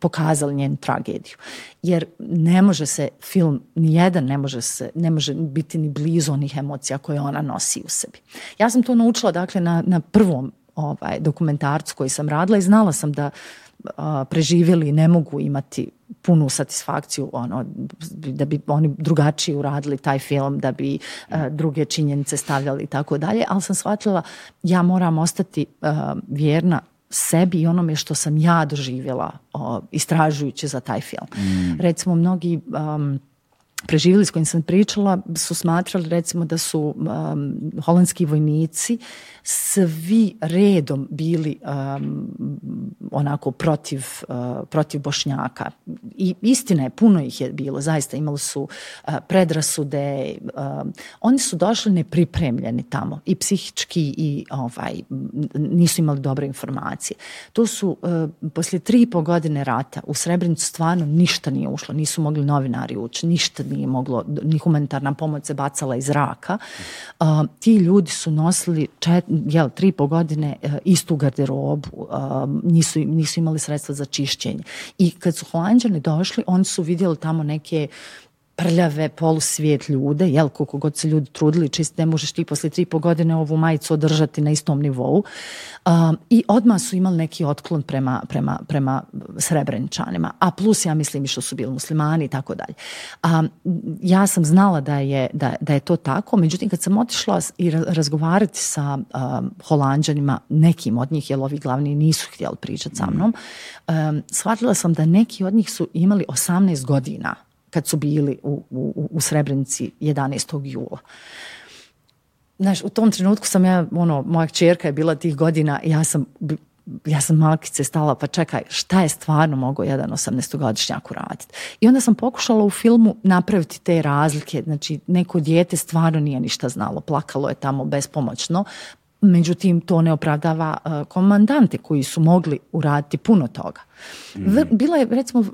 pokazali njenu tragediju. Jer ne može se film, ni jedan ne može, se, ne može biti ni blizu onih emocija koje ona nosi u sebi. Ja sam to naučila dakle na, na prvom ovaj, dokumentarcu koji sam radila i znala sam da a, preživjeli ne mogu imati punu satisfakciju ono, da bi oni drugačije uradili taj film, da bi druge činjenice stavljali i tako dalje, ali sam shvatila ja moram ostati vjerna sebi i onome što sam ja doživjela istražujući za taj film. Mm. Recimo, mnogi preživjeli s kojim sam pričala su smatrali recimo da su um, holandski vojnici svi redom bili um, onako protiv, uh, protiv Bošnjaka. I istina je, puno ih je bilo, zaista imali su uh, predrasude. Um, oni su došli nepripremljeni tamo i psihički i ovaj, nisu imali dobre informacije. To su uh, poslije tri i godine rata u Srebrenicu stvarno ništa nije ušlo, nisu mogli novinari ući, ništa nije moglo, ni humanitarna pomoć se bacala iz zraka. Um, ti ljudi su nosili čet, jel, tri i pol godine e, istu garderobu, e, nisu, nisu imali sredstva za čišćenje. I kad su holanđani došli, oni su vidjeli tamo neke prljave, polusvijet ljude, jel, koliko god se ljudi trudili, čist ne možeš ti poslije tri godine ovu majicu održati na istom nivou. Um, I odmah su imali neki otklon prema, prema, prema srebreničanima. A plus, ja mislim, i što su bili muslimani i tako dalje. Um, ja sam znala da je, da, da je to tako, međutim, kad sam otišla i razgovarati sa um, holanđanima, nekim od njih, jer ovi glavni nisu htjeli pričati sa mnom, um, shvatila sam da neki od njih su imali 18 godina kad su bili u, u, u Srebrenici 11. jula. Znaš, u tom trenutku sam ja, ono, moja čerka je bila tih godina ja sam, ja sam malkice stala, pa čekaj, šta je stvarno mogao jedan 18-godišnjak uraditi? I onda sam pokušala u filmu napraviti te razlike, znači neko dijete stvarno nije ništa znalo, plakalo je tamo bespomoćno, Međutim, to ne opravdava e, komandante koji su mogli uraditi puno toga. Mm. Bila je recimo e,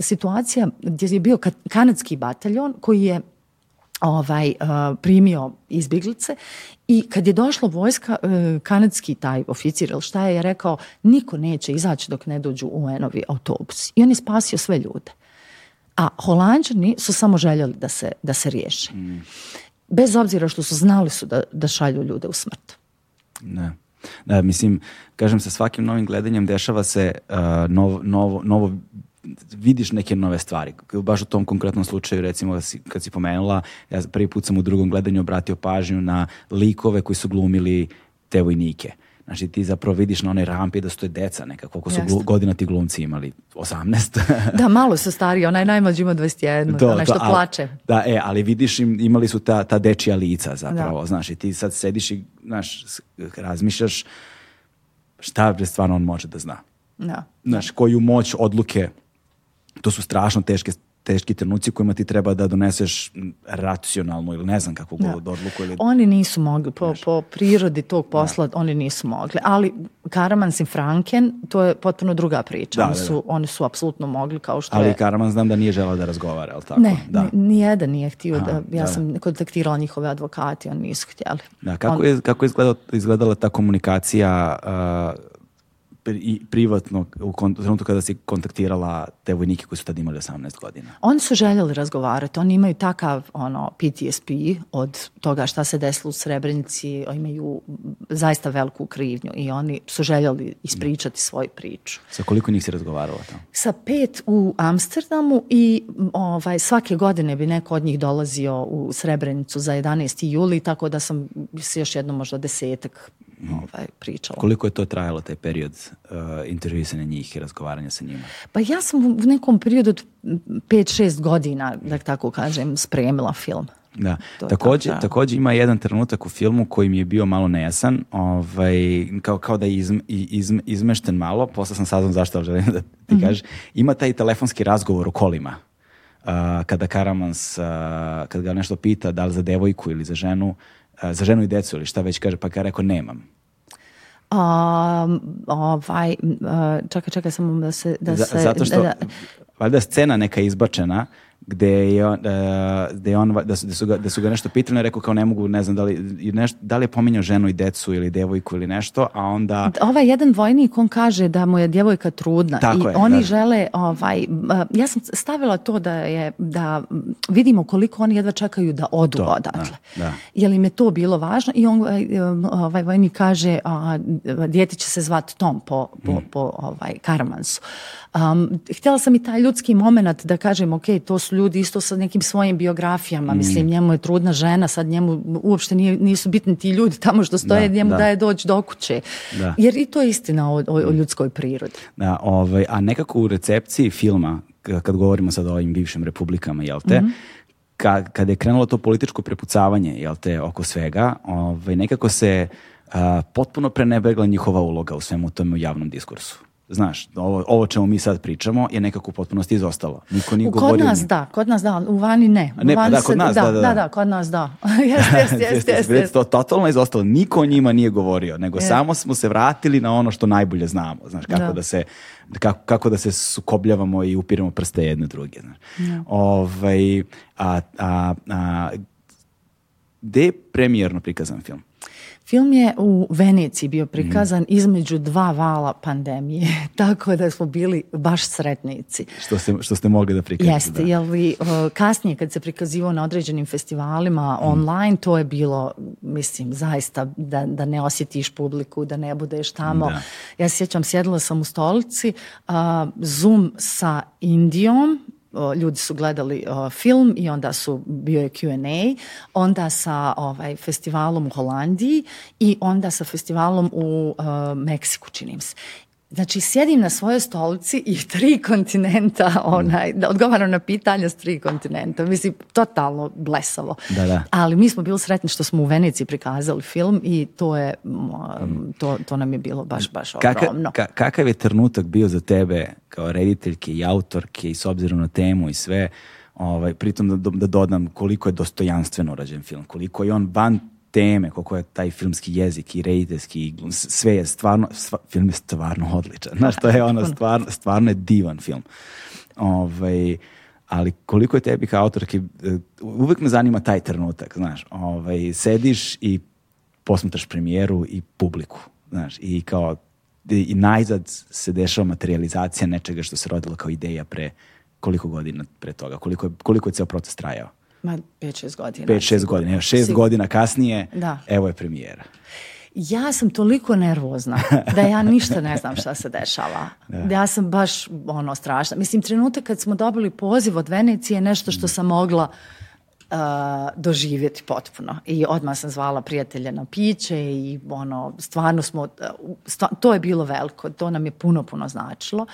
situacija gdje je bio kanadski bataljon koji je ovaj e, primio izbjeglice i kad je došlo vojska kanadski taj oficir šta je rekao niko neće izaći dok ne dođu u ovi autobus i on je spasio sve ljude a holandžani su samo željeli da se, da se riješe mm. bez obzira što su znali su da, da šalju ljude u smrt ne. Da, mislim, kažem sa svakim novim gledanjem dešava se novo, uh, novo, novo vidiš neke nove stvari. Baš u tom konkretnom slučaju, recimo, kad si pomenula, ja prvi put sam u drugom gledanju obratio pažnju na likove koji su glumili te vojnike. Znači ti zapravo vidiš na onoj rampi da su je deca neka, koliko su godina ti glumci imali, 18. da, malo su stariji, onaj najmlađi ima 21, to, da nešto plače. Da, e, ali vidiš imali su ta, ta dečija lica zapravo, znaš, i ti sad sediš i, znaš, razmišljaš šta stvarno on može da zna. Da. Znaš, koju moć odluke, to su strašno teške teški trenuci kojima ti treba da doneseš racionalnu ili ne znam kakvu god odluku. Ili... Oni nisu mogli, po, prirodi tog posla oni nisu mogli, ali Karamans i Franken, to je potpuno druga priča. oni, su, oni su apsolutno mogli kao što ali je... Ali Karaman znam da nije želao da razgovara, ali tako? Ne, da. nijedan nije htio da... Ja sam kontaktirala njihove advokati, oni nisu htjeli. kako, je, kako izgledala, ta komunikacija i privatno u trenutku kada si kontaktirala te vojnike koji su tad imali 18 godina? Oni su željeli razgovarati. Oni imaju takav ono, PTSP od toga šta se desilo u Srebrenici. Imaju zaista veliku krivnju i oni su željeli ispričati svoju priču. Sa koliko njih si razgovarala Sa pet u Amsterdamu i ovaj, svake godine bi neko od njih dolazio u Srebrenicu za 11. juli, tako da sam se još jedno možda desetak Mhm. ovaj, pričala. Koliko je to trajalo, taj period uh, intervjusanja njih i razgovaranja sa njima? Pa ja sam u nekom periodu od 5-6 godina, da tako kažem, spremila film. Da. također, ima jedan trenutak u filmu koji mi je bio malo nejasan, ovaj, kao, kao da je izm, izmešten malo, posle sam saznam zašto želim da ti mm kažeš. Ima taj telefonski razgovor u kolima. Uh, kada Karamans, uh, kad ga nešto pita da li za devojku ili za ženu, Eh, za ženu i decu ili šta već kaže, pa kada rekao nemam. Um, ovaj, eh, čekaj, čekaj, samo da se... Da se Zato što, da, valjda scena neka izbačena, gde je, on, e, on da, su, ga, da su nešto pitali, rekao kao ne mogu, ne znam, da li, da li je pominjao ženu i decu ili devojku ili nešto, a onda... Ovaj jedan vojnik, on kaže da mu je djevojka trudna i oni žele, ovaj, e, ja sam stavila to da je, da vidimo koliko oni jedva čekaju da odu to, odatle. Da, da. im je to bilo važno i on, ovaj, e, ovaj vojnik kaže, a, djeti će se zvat Tom po, po, mm. po ovaj, Karamansu. htjela sam i taj ljudski moment da kažem, ok, to su su ljudi isto sa nekim svojim biografijama, mm. mislim njemu je trudna žena, sad njemu uopšte nisu bitni ti ljudi tamo što stoje, njemu da. daje doći do kuće. Jer i to je istina o, mm. ljudskoj prirodi. Da, ovaj, a nekako u recepciji filma, kad govorimo sad o ovim bivšim republikama, jel te, mhm. kada je krenulo to političko prepucavanje, jel te, oko svega, ovaj, nekako se potpuno prenebegla njihova uloga u svemu tome u javnom diskursu znaš, ovo, ovo čemu mi sad pričamo je nekako u potpunosti izostalo. Niko nije kod govorio... Kod nas da, kod nas da, u vani ne. U pa vani da, kod se, nas, da, da, da, kod nas da. jeste, jeste, jeste. Jest, jest. To totalno izostalo. Niko o njima nije govorio, nego e. samo smo se vratili na ono što najbolje znamo. Znaš, kako da, da se kako, kako da se sukobljavamo i upiramo prste jedne druge. Znaš. Ovaj, a, a, a, gde je premijerno prikazan film? Film je u Veneciji bio mhm. prikazan između dva vala pandemije, tako da smo bili baš sretnici. Što ste, što ste mogli da prikazate. Jeste, da. jel vi, kasnije kad se prikazivao na određenim festivalima mhm. online, to je bilo, mislim, zaista da, da ne osjetiš publiku, da ne budeš tamo. Da. Ja sjećam, sjedila sam u stolici, Zoom sa Indijom, ljudi su gledali film i onda su bio je Q&A, onda sa ovaj, festivalom u Holandiji i onda sa festivalom u uh, Meksiku, činim se. Znači, sjedim na svojoj stolici i tri kontinenta, mm. onaj, da odgovaram na pitanja s tri kontinenta. Mislim, totalno blesavo. Da, da. Ali mi smo bili sretni što smo u Venici prikazali film i to je, mm, mm. to, to nam je bilo baš, baš Ka, kakav je trenutak bio za tebe kao rediteljke i autorke i s obzirom na temu i sve, ovaj, pritom da, da dodam koliko je dostojanstveno urađen film, koliko je on van teme, koliko je taj filmski jezik i rediteljski, sve je stvarno, film je stvarno odličan. Znaš, to je ono, stvarno, stvarno divan film. Ovaj, ali koliko je tebi kao autorki, e, uvijek me zanima taj trenutak, znaš, ovaj, sediš i posmetaš premijeru i publiku, znaš, i kao i najzad se dešava materializacija nečega što se rodilo kao ideja pre koliko godina pre toga, koliko je, koliko je ceo proces trajao. Ma, 5-6 godina. 5-6 godina, evo 6 godina kasnije, da. evo je premijera. Ja sam toliko nervozna da ja ništa ne znam šta se dešava. Da. Ja sam baš ono strašna. Mislim, trenutak kad smo dobili poziv od Venecije je nešto što sam mogla Eh, doživjeti potpuno. I odmah sam zvala prijatelje na piće i ono, stvarno smo, eh, to je bilo veliko, to nam je puno, puno značilo.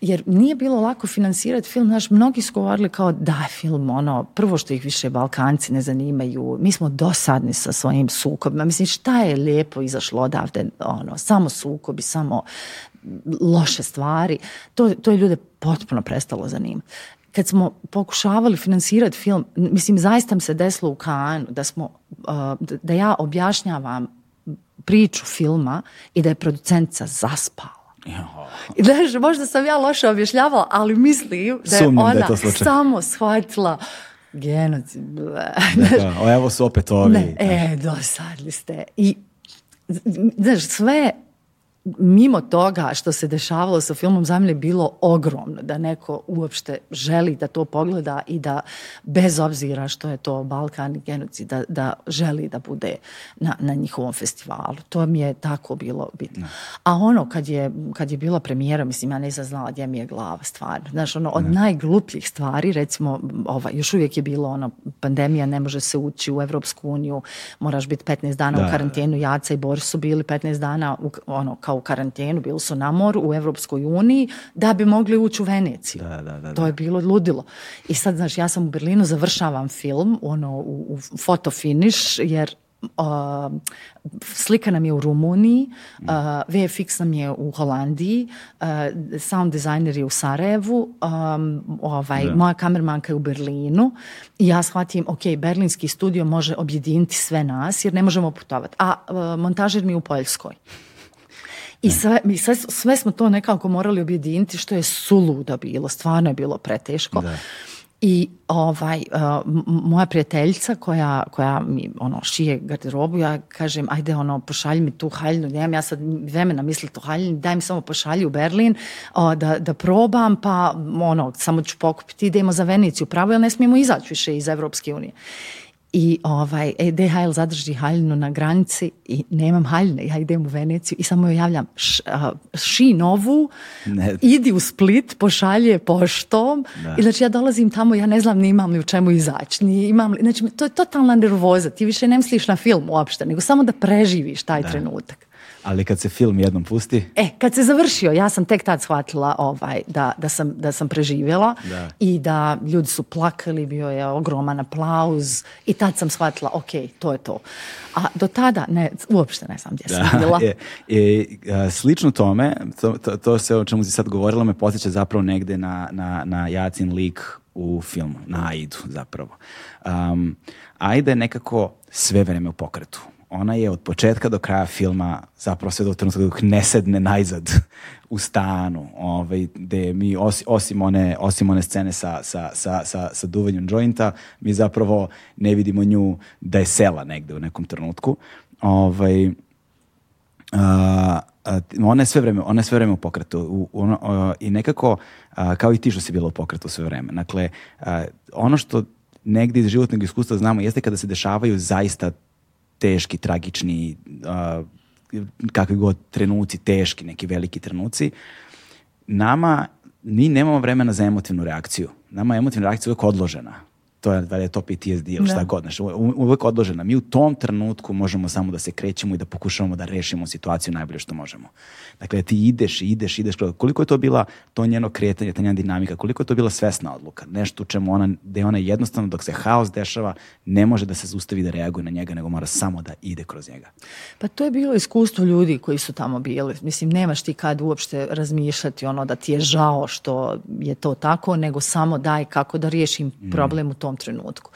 Jer nije bilo lako financirati film, znaš, mnogi su govorili kao da film, ono, prvo što ih više Balkanci ne zanimaju, mi smo dosadni sa svojim sukobima, mislim šta je lijepo izašlo odavde, ono, samo sukobi, samo loše stvari, to, to je ljude potpuno prestalo zanimati kad smo pokušavali financirati film, mislim zaista mi se desilo u Kanu da smo, uh, da ja objašnjavam priču filma i da je producentica zaspala. I daž, možda sam ja loše objašnjavala, ali mislim da je ona samo shvatila genocid. Evo su opet ovi. e, dosadli ste. I znaš, sve mimo toga što se dešavalo sa filmom za bilo ogromno da neko uopšte želi da to pogleda i da bez obzira što je to Balkan i genocid da, da želi da bude na, na njihovom festivalu. To mi je tako bilo bitno. A ono kad je, kad je bila premijera, mislim ja nisam znala gdje mi je glava stvarno. Znaš ono od najglupljih stvari recimo ova, još uvijek je bilo ono pandemija ne može se ući u Evropsku uniju moraš biti 15 dana u karantenu. Jaca i Boris su bili 15 dana ono kao u karantenu, bili su na moru u Europskoj uniji da bi mogli ući u Veneciju. Da, da, da, to je bilo ludilo. I sad, znaš, ja sam u Berlinu, završavam film, ono, u, u finish jer slika nam je u Rumuniji, uh, VFX nam je u Holandiji, uh, sound designer je u Sarajevu, ovaj, moja kamermanka je u Berlinu i ja shvatim, ok, berlinski studio može objediniti sve nas jer ne možemo putovati, a montažer mi je u Poljskoj. I sve, mi sve, sve smo to nekako morali objediniti što je suluda bilo, stvarno je bilo preteško. I ovaj, e, moja prijateljica koja, koja mi ono, šije garderobu, ja kažem, ajde ono, pošalji mi tu haljinu, nemam ja sad vremena misliti o haljnu, daj mi samo pošalji u Berlin da, da probam, pa ono, samo ću pokupiti, idemo za Veniciju, pravo, jer ne smijemo izaći više iz Evropske unije i ovaj, e, DHL zadrži haljinu na granici i nemam haljine, ja idem u Veneciju i samo joj javljam š, ši novu, idi u Split, pošalje poštom i znači ja dolazim tamo, ja ne znam ni imam li u čemu izaći, imam li, znači to je totalna nervoza, ti više ne misliš na film uopšte, nego samo da preživiš taj trenutak. Ali kad se film jednom pusti... E, kad se završio, ja sam tek tad shvatila ovaj, da, da, sam, da sam preživjela i da ljudi su plakali, bio je ogroman aplauz i tad sam shvatila, ok, to je to. A do tada, ne, uopšte ne znam gdje sam bila. slično tome, to, to, se o čemu si sad govorila me posjeća zapravo negde na, na, na Jacin lik u filmu, na Aidu zapravo. Um, Aida je nekako sve vreme u pokretu ona je od početka do kraja filma, zapravo sve do trenutka dok ne najzad u stanu, ovaj, gde mi osim, one, scene sa, sa, sa, sa, sa duvanjem jointa, mi zapravo ne vidimo nju da je sela negde u nekom trenutku. Ovaj, a, ona je sve vreme, ona sve u pokretu ono, i nekako kao i ti što si bila u pokretu sve vreme. Dakle, ono što negdje iz životnog iskustva znamo jeste kada se dešavaju zaista teški, tragični, kakvi god trenuci, teški, neki veliki trenuci, nama mi nemamo vremena za emotivnu reakciju. Nama je emotivna reakcija uvijek odložena to je, da je to PTSD ili šta god, znaš, uvijek odložena. Mi u tom trenutku možemo samo da se krećemo i da pokušavamo da rešimo situaciju najbolje što možemo. Dakle, ti ideš ideš, ideš, koliko je to bila to njeno kretanje, ta njena dinamika, koliko je to bila svesna odluka, nešto u čemu ona, da ona jednostavno dok se haos dešava, ne može da se zustavi da reaguje na njega, nego mora samo da ide kroz njega. Pa to je bilo iskustvo ljudi koji su tamo bili. Mislim, nemaš ti kad uopšte razmišljati ono da ti je žao što je to tako, nego samo daj kako da riješim mhm. problem u tom trenutku.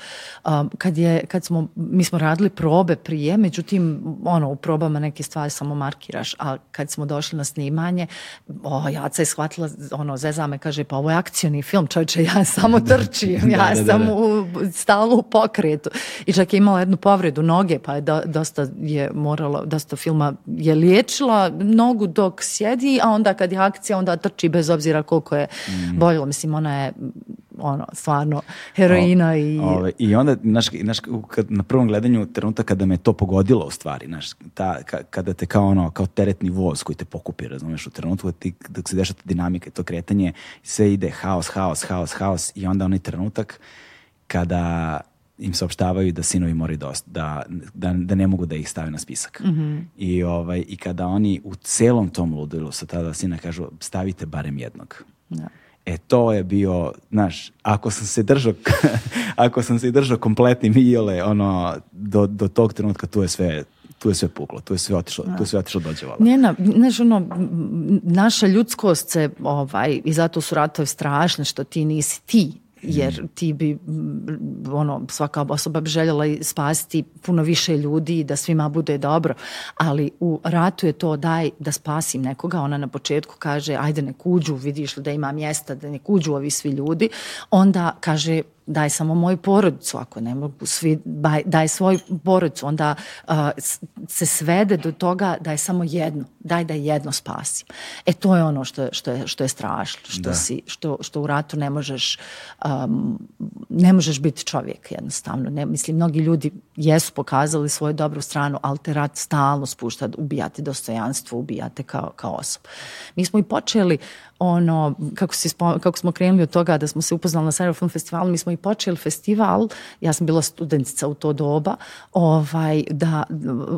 Um, kad, je, kad smo, mi smo radili probe prije, međutim, ono, u probama neke stvari samo markiraš, a kad smo došli na snimanje, o, Jaca je shvatila, ono, zeza kaže, pa ovo je akcioni film, čovječe, ja samo trčim, ja da, da, sam u, stalno u pokretu. I čak je imala jednu povredu noge, pa je dosta je moralo, dosta filma je liječila nogu dok sjedi, a onda kad je akcija, onda trči bez obzira koliko je mm. Mislim, ona je ono, stvarno heroina i... I onda, znaš, znaš na prvom gledanju trenutak kada me to pogodilo u stvari, znaš, ta, kada te kao ono, kao teretni voz koji te pokupi, razumiješ, u trenutku ti, dok se dešava ta dinamika i to kretanje, sve ide haos, haos, haos, haos i onda onaj trenutak kada im saopštavaju da sinovi moraju da, da, da, da ne mogu da ih stave na spisak. Mhm. I, ovaj, I kada oni u celom tom ludilu sa tada sina kažu stavite barem jednog. Da. E to je bio, znaš, ako sam se držao, ako sam se držao kompletnim miole, ono, do, do tog trenutka tu je sve tu je sve puklo, tu je sve otišlo, tu sve dođe Njena, znaš ono, naša ljudskost se, ovaj, i zato su ratovi strašni što ti nisi ti, jer mm. ti bi mm, ono, svaka osoba bi željela spasiti puno više ljudi i da svima bude dobro, ali u ratu je to daj da spasim nekoga, ona na početku kaže ajde ne kuđu, vidiš li da ima mjesta, da ne kuđu ovi svi ljudi, onda kaže daj samo moju porodicu, ako ne mogu svi, daj svoju porodicu, onda se svede do toga da je samo jedno, daj da jedno spasim. E to je ono što, što, je, što je strašno, što, si, što, što u ratu ne možeš, ne možeš biti čovjek jednostavno. Ne, mislim, mnogi ljudi jesu pokazali svoju dobru stranu, ali te rat stalno spušta, ubijate dostojanstvo, ubijate kao, kao osobu. Mi smo i počeli ono, kako, si, kako smo krenuli od toga da smo se upoznali na Sarajevo Film Festivalu, mi smo i počeli festival, ja sam bila studentica u to doba, ovaj, da,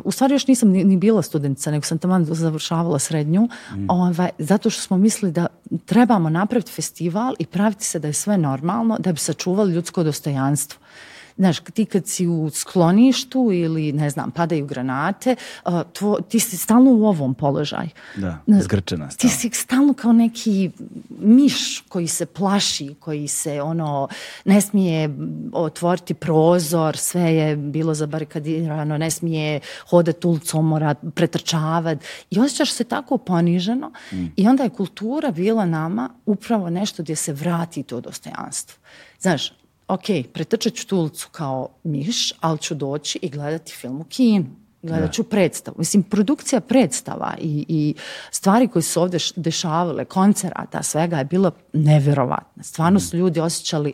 u stvari još nisam ni, bila studentica, nego sam tamo završavala srednju, mm. ovaj, zato što smo mislili da trebamo napraviti festival i praviti se da je sve normalno, da bi sačuvali ljudsko dostojanstvo. Znaš, ti kad si u skloništu ili, ne znam, padaju granate, ti si stalno u ovom položaju. Da, zgrčena stalno. Ti si stalno kao neki miš koji se plaši, koji se, ono, ne smije otvoriti prozor, sve je bilo zabarikadirano, ne smije hodati ulicom, mora pretrčavati. I osjećaš se tako poniženo mm. i onda je kultura bila nama upravo nešto gdje se vrati to dostojanstvo. Znaš, ok, pretrčat ću tu ulicu kao miš, ali ću doći i gledati film u kinu. Gledat ću predstavu. Mislim, produkcija predstava i, i stvari koje su ovdje dešavale, koncerata, svega je bilo nevjerovatna. Stvarno su mhm. ljudi osjećali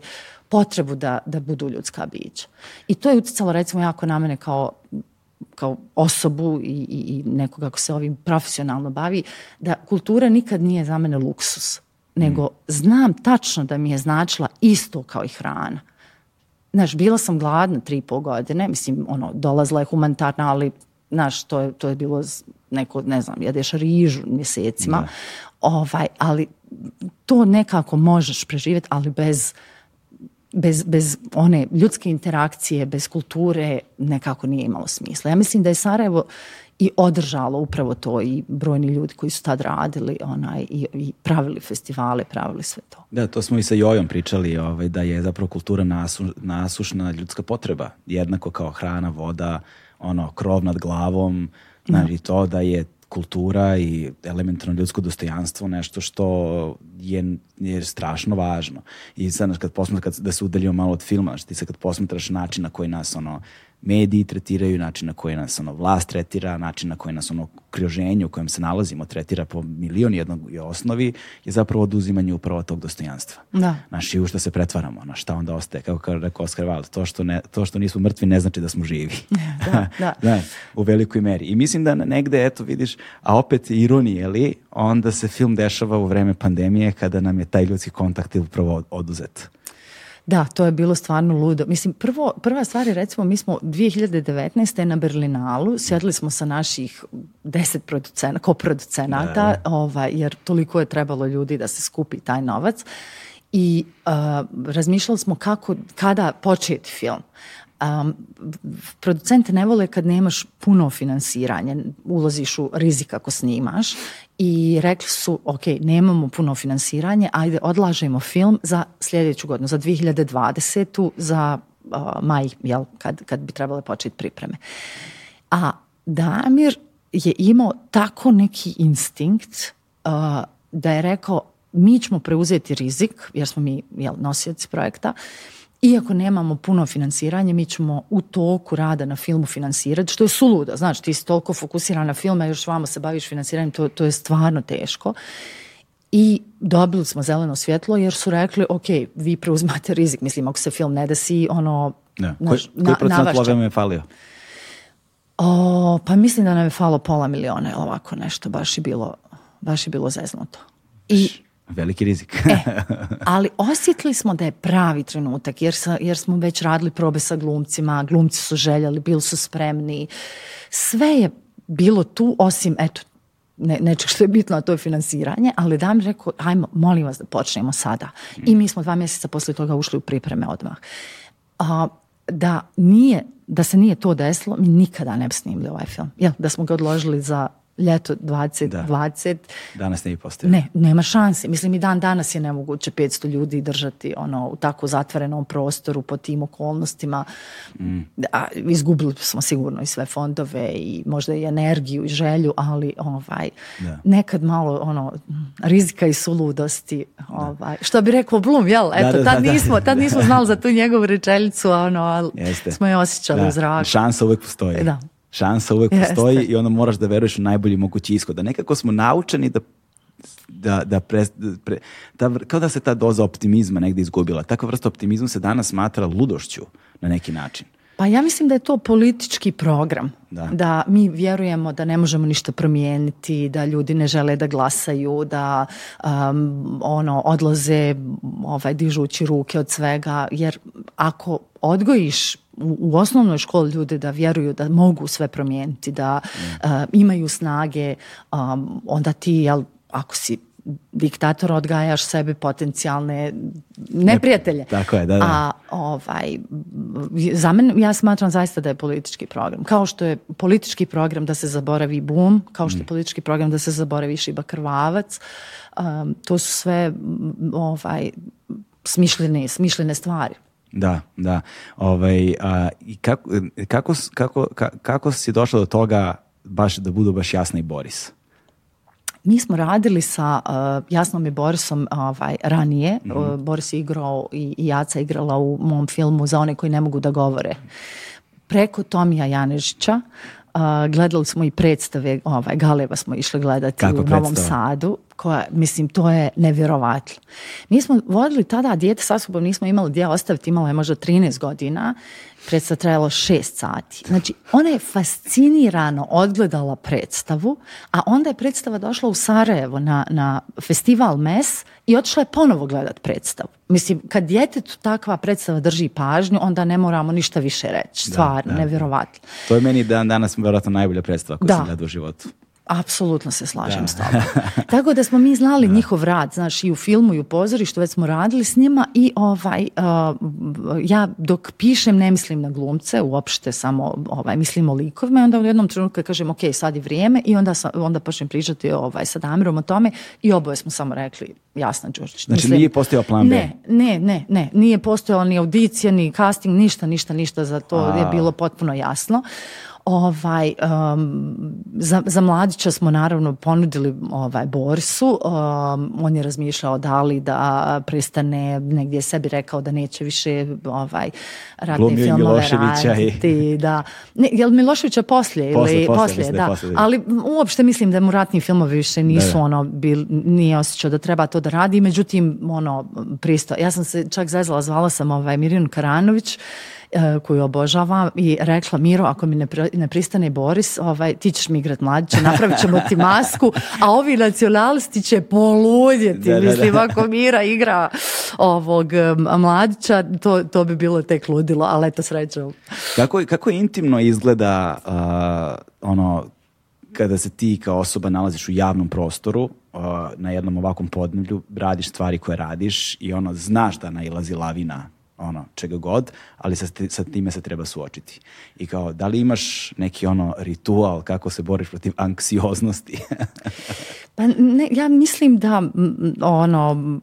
potrebu da, da budu ljudska bića. I to je utjecalo recimo jako na mene kao, kao osobu i, i, i nekoga ko se ovim profesionalno bavi, da kultura nikad nije za mene luksus nego znam tačno da mi je značila isto kao i hrana. Znaš, bila sam gladna tri i pol godine, mislim, ono, dolazila je humanitarna, ali, znaš, to je, to je bilo neko, ne znam, jedeš rižu mjesecima, ovaj, ali to nekako možeš preživjeti, ali bez, bez, bez one ljudske interakcije, bez kulture, nekako nije imalo smisla. Ja mislim da je Sarajevo i održalo upravo to i brojni ljudi koji su tad radili onaj, i, pravili festivale, pravili sve to. Da, to smo i sa Jojom pričali, ovaj, da je zapravo kultura nasu, nasušna ljudska potreba, jednako kao hrana, voda, ono, krov nad glavom, znači to da je kultura i elementarno ljudsko dostojanstvo nešto što je, je strašno važno. I sad, kad posmatraš, kad, da se udaljimo malo od filma, znači, ti se kad posmatraš način na koji nas ono, mediji tretiraju, način na koji nas ono, vlast tretira, način na koji nas ono krioženje u kojem se nalazimo tretira po milion jednog osnovi je zapravo oduzimanje upravo tog dostojanstva. Da. Naši u što se pretvaramo, na ono, šta onda ostaje, kako kao rekao Oskar Wilde, to što, ne, to što nismo mrtvi ne znači da smo živi. da, da. da, u velikoj meri. I mislim da negde, eto vidiš, a opet ironije li, onda se film dešava u vreme pandemije kada nam je taj ljudski kontakt upravo oduzet. Da, to je bilo stvarno ludo. Mislim, prvo, prva stvar je recimo, mi smo 2019. na Berlinalu, sjedli smo sa naših deset producena, koproducenata, ovaj, jer toliko je trebalo ljudi da se skupi taj novac. I uh, razmišljali smo kako, kada početi film. Um, producente ne vole kad nemaš puno financiranje, ulaziš u rizik ako snimaš i rekli su, ok, nemamo puno financiranje, ajde odlažemo film za sljedeću godinu, za 2020. za uh, maj, jel, kad, kad bi trebale početi pripreme. A Damir je imao tako neki instinkt da je rekao, mi ćemo preuzeti rizik, jer smo mi jel, nosioci projekta, iako nemamo puno financiranje, mi ćemo u toku rada na filmu financirati, što je suludo, znači ti si toliko fokusiran na filma, još vamo se baviš financiranjem, to, to je stvarno teško. I dobili smo zeleno svjetlo jer su rekli, ok, vi preuzmate rizik, mislim, ako se film ne desi, ono... Ne. koji, procent je falio? pa mislim da nam je falo pola miliona ili ovako nešto, baš je bilo, baš je bilo zeznuto. I Veliki rizik. E, ali osjetili smo da je pravi trenutak jer, jer smo već radili probe sa glumcima, glumci su željeli, bili su spremni. Sve je bilo tu osim eto ne, nečeg što je bitno, a to je financiranje, ali da mi rekao, ajmo, molim vas da počnemo sada. Mm. I mi smo dva mjeseca poslije toga ušli u pripreme odmah. A, da nije, da se nije to desilo, mi nikada ne bi snimili ovaj film. Jel, da smo ga odložili za ljeto 2020. Danas ne bi Ne, nema šanse. Mislim i dan danas je nemoguće 500 ljudi držati ono, u tako zatvorenom prostoru po tim okolnostima. Mm. A, izgubili smo sigurno i sve fondove i možda i energiju i želju, ali ovaj, nekad malo ono, rizika i suludosti. Ovaj, što bi rekao Blum, jel? Eto, tad, nismo, tad nismo znali za tu njegovu rečeljicu ono, ali smo je osjećali u zraku. Šansa uvijek postoji. Da šansa uvek postoji i onda moraš da veruješ u najbolji mogući ishod. Da nekako smo naučeni da da, da, kao da se ta doza optimizma negdje izgubila. Takva vrsta optimizma se danas smatra ludošću na neki način. Pa ja mislim da je to politički program. Da. mi vjerujemo da ne možemo ništa promijeniti, da ljudi ne žele da glasaju, da um, ono odlaze ovaj, dižući ruke od svega, jer ako odgojiš u, osnovnoj školi ljude da vjeruju da mogu sve promijeniti, da mm. uh, imaju snage, um, onda ti, jel, ako si diktator odgajaš sebe potencijalne neprijatelje. Tako je, da, da. A ovaj, za mene, ja smatram zaista da je politički program. Kao što je politički program da se zaboravi bum, kao što je mm. politički program da se zaboravi šiba krvavac, um, to su sve ovaj, smišljene, smišljene stvari. Da, da. Ovaj, i kako, kako, kako, kako si došla do toga baš da budu baš jasni i Boris? Mi smo radili sa eh, Jasnom i Borisom eh, ovaj, ranije. mm Boris je igrao i, Jaca igrala u mom filmu za one koji ne mogu da govore. Preko Tomija Janežića gledali smo i predstave, ovaj, Galeva smo išli gledati u Novom Sadu, koja, mislim, to je nevjerovatno. Mi smo vodili tada dijete sa sobom, nismo imali gdje ostaviti, imala je možda 13 godina predstava trajalo šest sati. Znači, ona je fascinirano odgledala predstavu, a onda je predstava došla u Sarajevo na, na festival MES i otišla je ponovo gledat predstavu. Mislim, kad djetetu takva predstava drži pažnju, onda ne moramo ništa više reći. Stvarno, nevjerovatno. To je meni dan danas vjerojatno najbolja predstava koju da. sam gledao u životu. Apsolutno se slažem s tobom. Tako da smo mi znali njihov rad, znaš, i u filmu i u pozorištu, već smo radili s njima i ovaj, uh, ja dok pišem ne mislim na glumce, uopšte samo ovaj, mislim o likovima i onda u jednom trenutku kažem ok, sad je vrijeme i onda, onda počnem pričati ovaj, sa Damirom o tome i oboje smo samo rekli jasna Znači nije postojao plan B? Ne, ne, ne, ne, nije postojao ni audicija, ni casting, ništa, ništa, ništa, za to je bilo potpuno jasno. Ovaj, um, za, za mladića smo naravno ponudili ovaj, Borsu. Um, on je razmišljao da li da Pristane negdje sebi rekao da neće više ovaj, ratne filmove raditi. Da. Ne, je li Miloševića poslije? ili, poslije, da. Ali uopšte mislim da mu ratni filmovi više nisu ono, bil, nije osjećao da treba to da radi. Međutim, ono, pristo. Ja sam se čak zezala, zvala sam ovaj, Mirjan Karanović E, koju obožavam i rekla Miro ako mi ne, ne pristane Boris ovaj, ti ćeš mi igrat mladića, napravit ćemo ti masku a ovi nacionalisti će poludjeti, mislim ako Mira igra ovog e, mladića to, to bi bilo tek ludilo ali eto srećom. Kako, kako intimno izgleda ono kada se ti kao osoba nalaziš u javnom prostoru na jednom ovakvom podnevlju, radiš stvari koje radiš i ono znaš da nailazi lavina ono, čega god, ali sa, sa time se treba suočiti. I kao, da li imaš neki ono ritual kako se boriš protiv anksioznosti? pa ne, ja mislim da ono,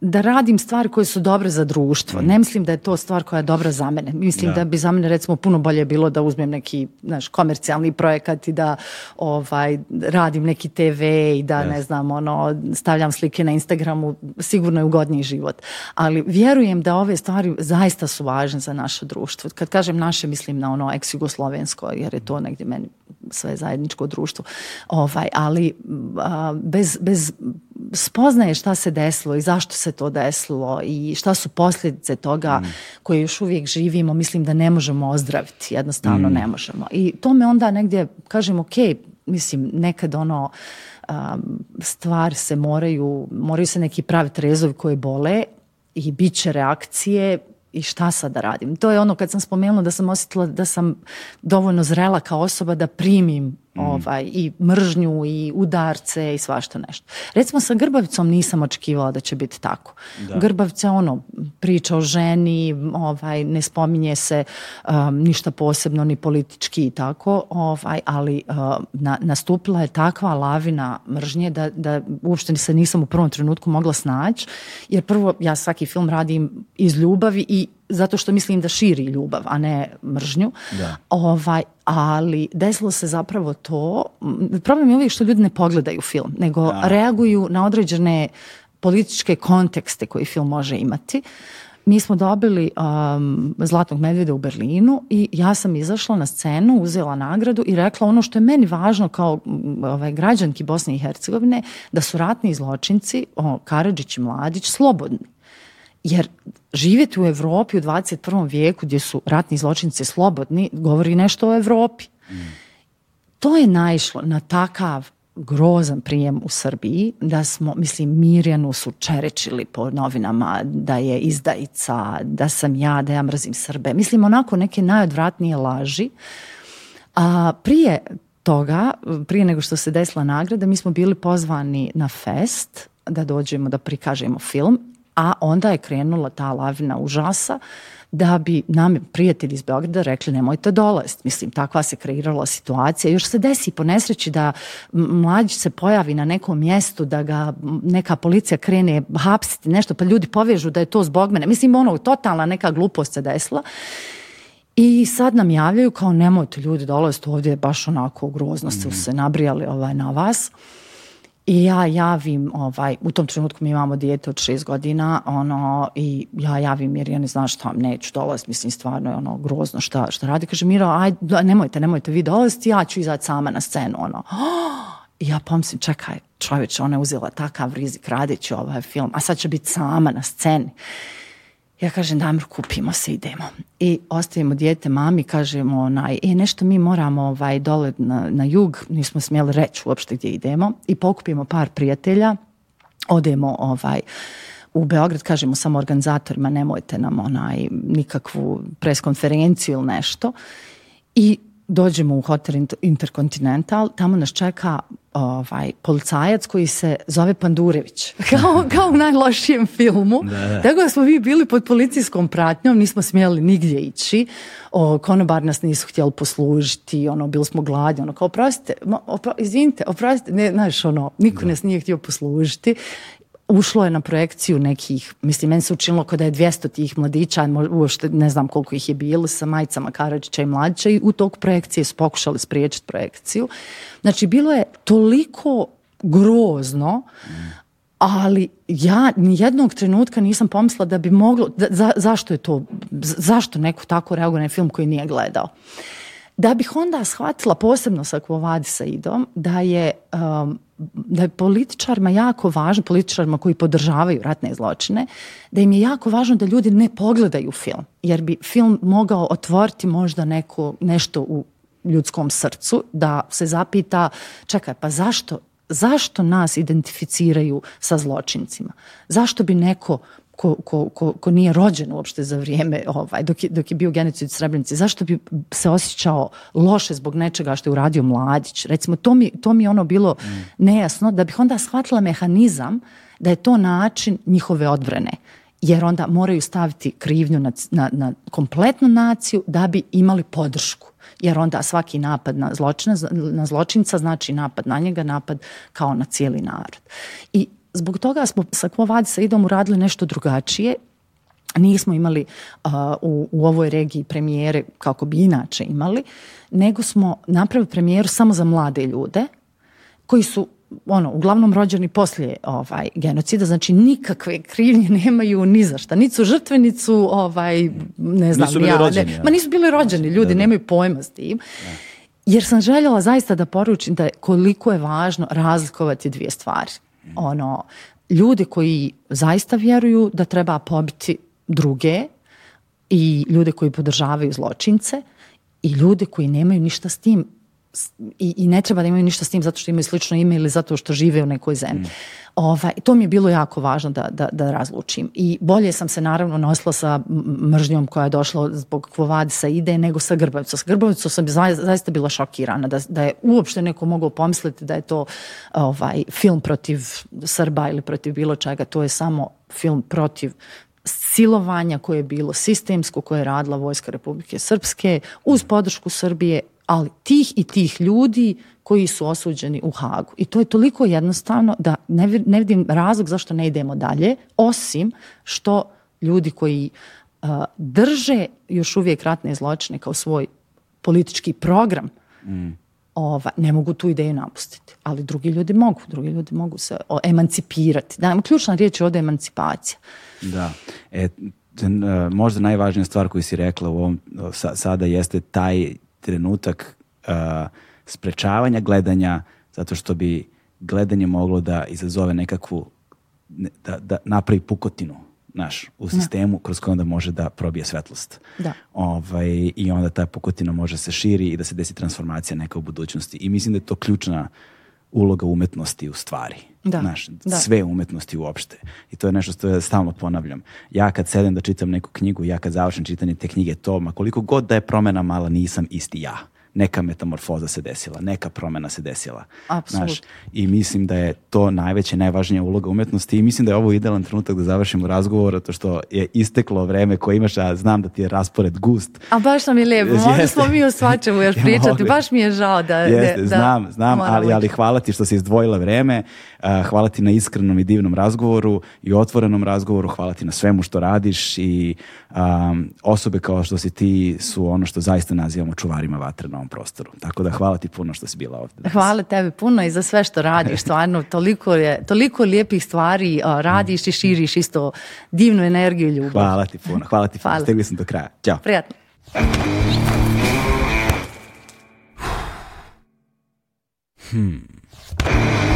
da radim stvari koje su dobre za društvo. Mm. Ne mislim da je to stvar koja je dobra za mene. Mislim da, bi za mene recimo puno bolje bilo da uzmem neki znaš, komercijalni projekat i da ovaj, radim neki TV i da ne znam, ono, stavljam slike na Instagramu, sigurno je ugodniji život. Ali vjerujem da ove stvari zaista su važne za naše društvo. Kad kažem naše, mislim na ono ex-jugoslovensko, jer je to mm. negdje meni sve zajedničko društvo. Ovaj, ali bez, bez spoznaje šta se desilo i zašto se to desilo i šta su posljedice toga mm. koje još uvijek živimo, mislim da ne možemo ozdraviti, jednostavno mm. ne možemo. I to me onda negdje, kažem, ok, mislim, nekad ono, stvari stvar se moraju, moraju se neki pravi trezovi koje bole i bit će reakcije i šta sad da radim. To je ono kad sam spomenula da sam osjetila da sam dovoljno zrela kao osoba da primim Mm. ovaj, i mržnju i udarce i svašta nešto. Recimo sa Grbavicom nisam očekivala da će biti tako. Da. ono, priča o ženi, ovaj, ne spominje se um, ništa posebno ni politički i tako, ovaj, ali um, nastupila je takva lavina mržnje da, da uopšte se nisam u prvom trenutku mogla snaći, jer prvo ja svaki film radim iz ljubavi i zato što mislim da širi ljubav, a ne mržnju. Ovaj, ali desilo se zapravo to, problem je uvijek što ljudi ne pogledaju film, nego reaguju na određene političke kontekste koji film može imati. Mi smo dobili um, Zlatnog medvjeda u Berlinu i ja sam izašla na scenu, uzela nagradu i rekla ono što je meni važno kao ovaj, građanki Bosne i Hercegovine, da su ratni zločinci, Karadžić i Mladić, slobodni. Jer živjeti u Europi u 21. vijeku gdje su ratni zločinci slobodni govori nešto o Europi. To je naišlo na takav grozan prijem u Srbiji da smo, mislim, Mirjanu su čerečili po novinama da je izdajica, da sam ja, da ja mrzim Srbe. Mislim, onako neke najodvratnije laži. A, prije toga, prije nego što se desila nagrada, mi smo bili pozvani na fest da dođemo da prikažemo film a onda je krenula ta lavina užasa da bi nam prijatelji iz Beograda rekli nemojte dolaziti. Mislim, takva se kreirala situacija. Još se desi po nesreći da mlađi se pojavi na nekom mjestu, da ga neka policija krene hapsiti nešto, pa ljudi povežu da je to zbog mene. Mislim, ono, totalna neka glupost se desila. I sad nam javljaju kao nemojte ljudi dolaziti ovdje, baš onako grozno su mhm. se nabrijali ovaj, na vas. I ja javim, ovaj, u tom trenutku mi imamo dijete od šest godina ono, i ja javim jer ja ne znam šta, neću dolaziti, mislim stvarno je ono grozno šta, šta radi. Kaže Miro, aj, nemojte, nemojte vi dolaziti, ja ću izaći sama na scenu. Ono. I ja pomislim, čekaj, čovječe, ona je uzela takav rizik ću ovaj film, a sad će biti sama na sceni. Ja kažem, Damir, kupimo se, idemo. I ostavimo dijete mami, kažemo, onaj, e, nešto mi moramo ovaj, dole na, na jug, nismo smjeli reći uopšte gdje idemo, i pokupimo par prijatelja, odemo ovaj, u Beograd, kažemo samo organizatorima, nemojte nam onaj, nikakvu preskonferenciju ili nešto. I dođemo u hotel Intercontinental, tamo nas čeka ovaj, policajac koji se zove Pandurević. Kao, kao u najlošijem filmu. Da. Tako da smo mi bili pod policijskom pratnjom, nismo smjeli nigdje ići. O, konobar nas nisu htjeli poslužiti, ono, bili smo gladni, ono, kao, oprostite, opra, izvinite, oprostite, ne, znaš, ono, niko da. nas nije htio poslužiti ušlo je na projekciju nekih, mislim, meni se učinilo kao da je 200 tih mladića, Uošte ne znam koliko ih je bilo, sa majicama Karadžića i Mladića i u tog projekcije su pokušali spriječiti projekciju. Znači, bilo je toliko grozno, ali ja ni jednog trenutka nisam pomislila da bi moglo, zašto je to, zašto neko tako reaguje na film koji nije gledao. Da bih onda shvatila posebno sa Kvovadi sa Idom da je, um, da je političarima jako važno, političarima koji podržavaju ratne zločine, da im je jako važno da ljudi ne pogledaju film. Jer bi film mogao otvoriti možda neko, nešto u ljudskom srcu, da se zapita čekaj pa zašto zašto nas identificiraju sa zločincima? Zašto bi neko ko, ko, ko, ko nije rođen uopšte za vrijeme ovaj, dok, je, dok je bio genocid Srebrenice, zašto bi se osjećao loše zbog nečega što je uradio mladić? Recimo, to mi, to mi ono bilo nejasno, da bih onda shvatila mehanizam da je to način njihove odbrane jer onda moraju staviti krivnju na, na, na kompletnu naciju da bi imali podršku jer onda svaki napad na, zločina, na zločinca znači napad na njega, napad kao na cijeli narod. I Zbog toga smo sa i idom uradili nešto drugačije nismo imali u, u ovoj regiji premijere kako bi inače imali, nego smo napravili premijeru samo za mlade ljude koji su ono, uglavnom rođeni poslije ovaj, genocida, znači nikakve krivnje nemaju ni za šta. Niti su ovaj, ne znam, nisu ja, ma nisu bili rođeni ljudi, nemaju pojma s tim. Jer sam željela zaista da poručim da koliko je važno razlikovati dvije stvari ono, ljudi koji zaista vjeruju da treba pobiti druge i ljude koji podržavaju zločince i ljude koji nemaju ništa s tim i, i ne treba da imaju ništa s tim zato što imaju slično ime ili zato što žive u nekoj zemlji. Mm. Ovaj, to mi je bilo jako važno da, da, da razlučim. I bolje sam se naravno nosila sa mržnjom koja je došla zbog sa ide nego sa Grbavicom. Sa Grbavicom sam zaista bila šokirana da, da je uopšte neko mogao pomisliti da je to ovaj, film protiv Srba ili protiv bilo čega. To je samo film protiv silovanja koje je bilo sistemsko, koje je radila Vojska Republike Srpske uz podršku Srbije ali tih i tih ljudi koji su osuđeni u Hagu. I to je toliko jednostavno da ne vidim razlog zašto ne idemo dalje, osim što ljudi koji drže još uvijek ratne zločine kao svoj politički program, mm. Ova, ne mogu tu ideju napustiti. Ali drugi ljudi mogu, drugi ljudi mogu se emancipirati. Da, ključna riječ je ovdje emancipacija. Da, e, možda najvažnija stvar koju si rekla u ovom sada jeste taj trenutak uh, sprečavanja gledanja zato što bi gledanje moglo da izazove nekakvu da, da napravi pukotinu naš u sistemu kroz koju onda može da probije svetlost. Da. Ovaj, I onda ta pukotina može se širi i da se desi transformacija neka u budućnosti. I mislim da je to ključna uloga umetnosti u stvari. Da. sve umetnosti uopšte. I to je nešto što ja stalno ponavljam. Ja kad sedem da čitam neku knjigu, ja kad završim čitanje te knjige, to, ma koliko god da je promena mala, nisam isti ja neka metamorfoza se desila, neka promjena se desila. Znaš, I mislim da je to najveća i najvažnija uloga umjetnosti i mislim da je ovo idealan trenutak da završimo razgovor, zato što je isteklo vreme koje imaš, a znam da ti je raspored gust. A baš nam je lijepo, mogli smo mi o svačemu još pričati, baš mi je žao da... znam, znam, ali, ali hvala ti što si izdvojila vreme, eh, hvala ti na iskrenom i divnom razgovoru i otvorenom razgovoru, hvala ti na svemu što radiš i osobe kao što si ti su ono što zaista nazivamo čuvarima vatrenom prostoru. Tako da hvala ti puno što si bila ovdje. Danas. Hvala tebi puno i za sve što radiš. Stvarno, toliko, je, toliko lijepih stvari radiš i širiš isto divnu energiju i ljubav. Hvala ti puno. Hvala ti puno. Stigli sam do kraja. Ćao. Prijatno. Hmm.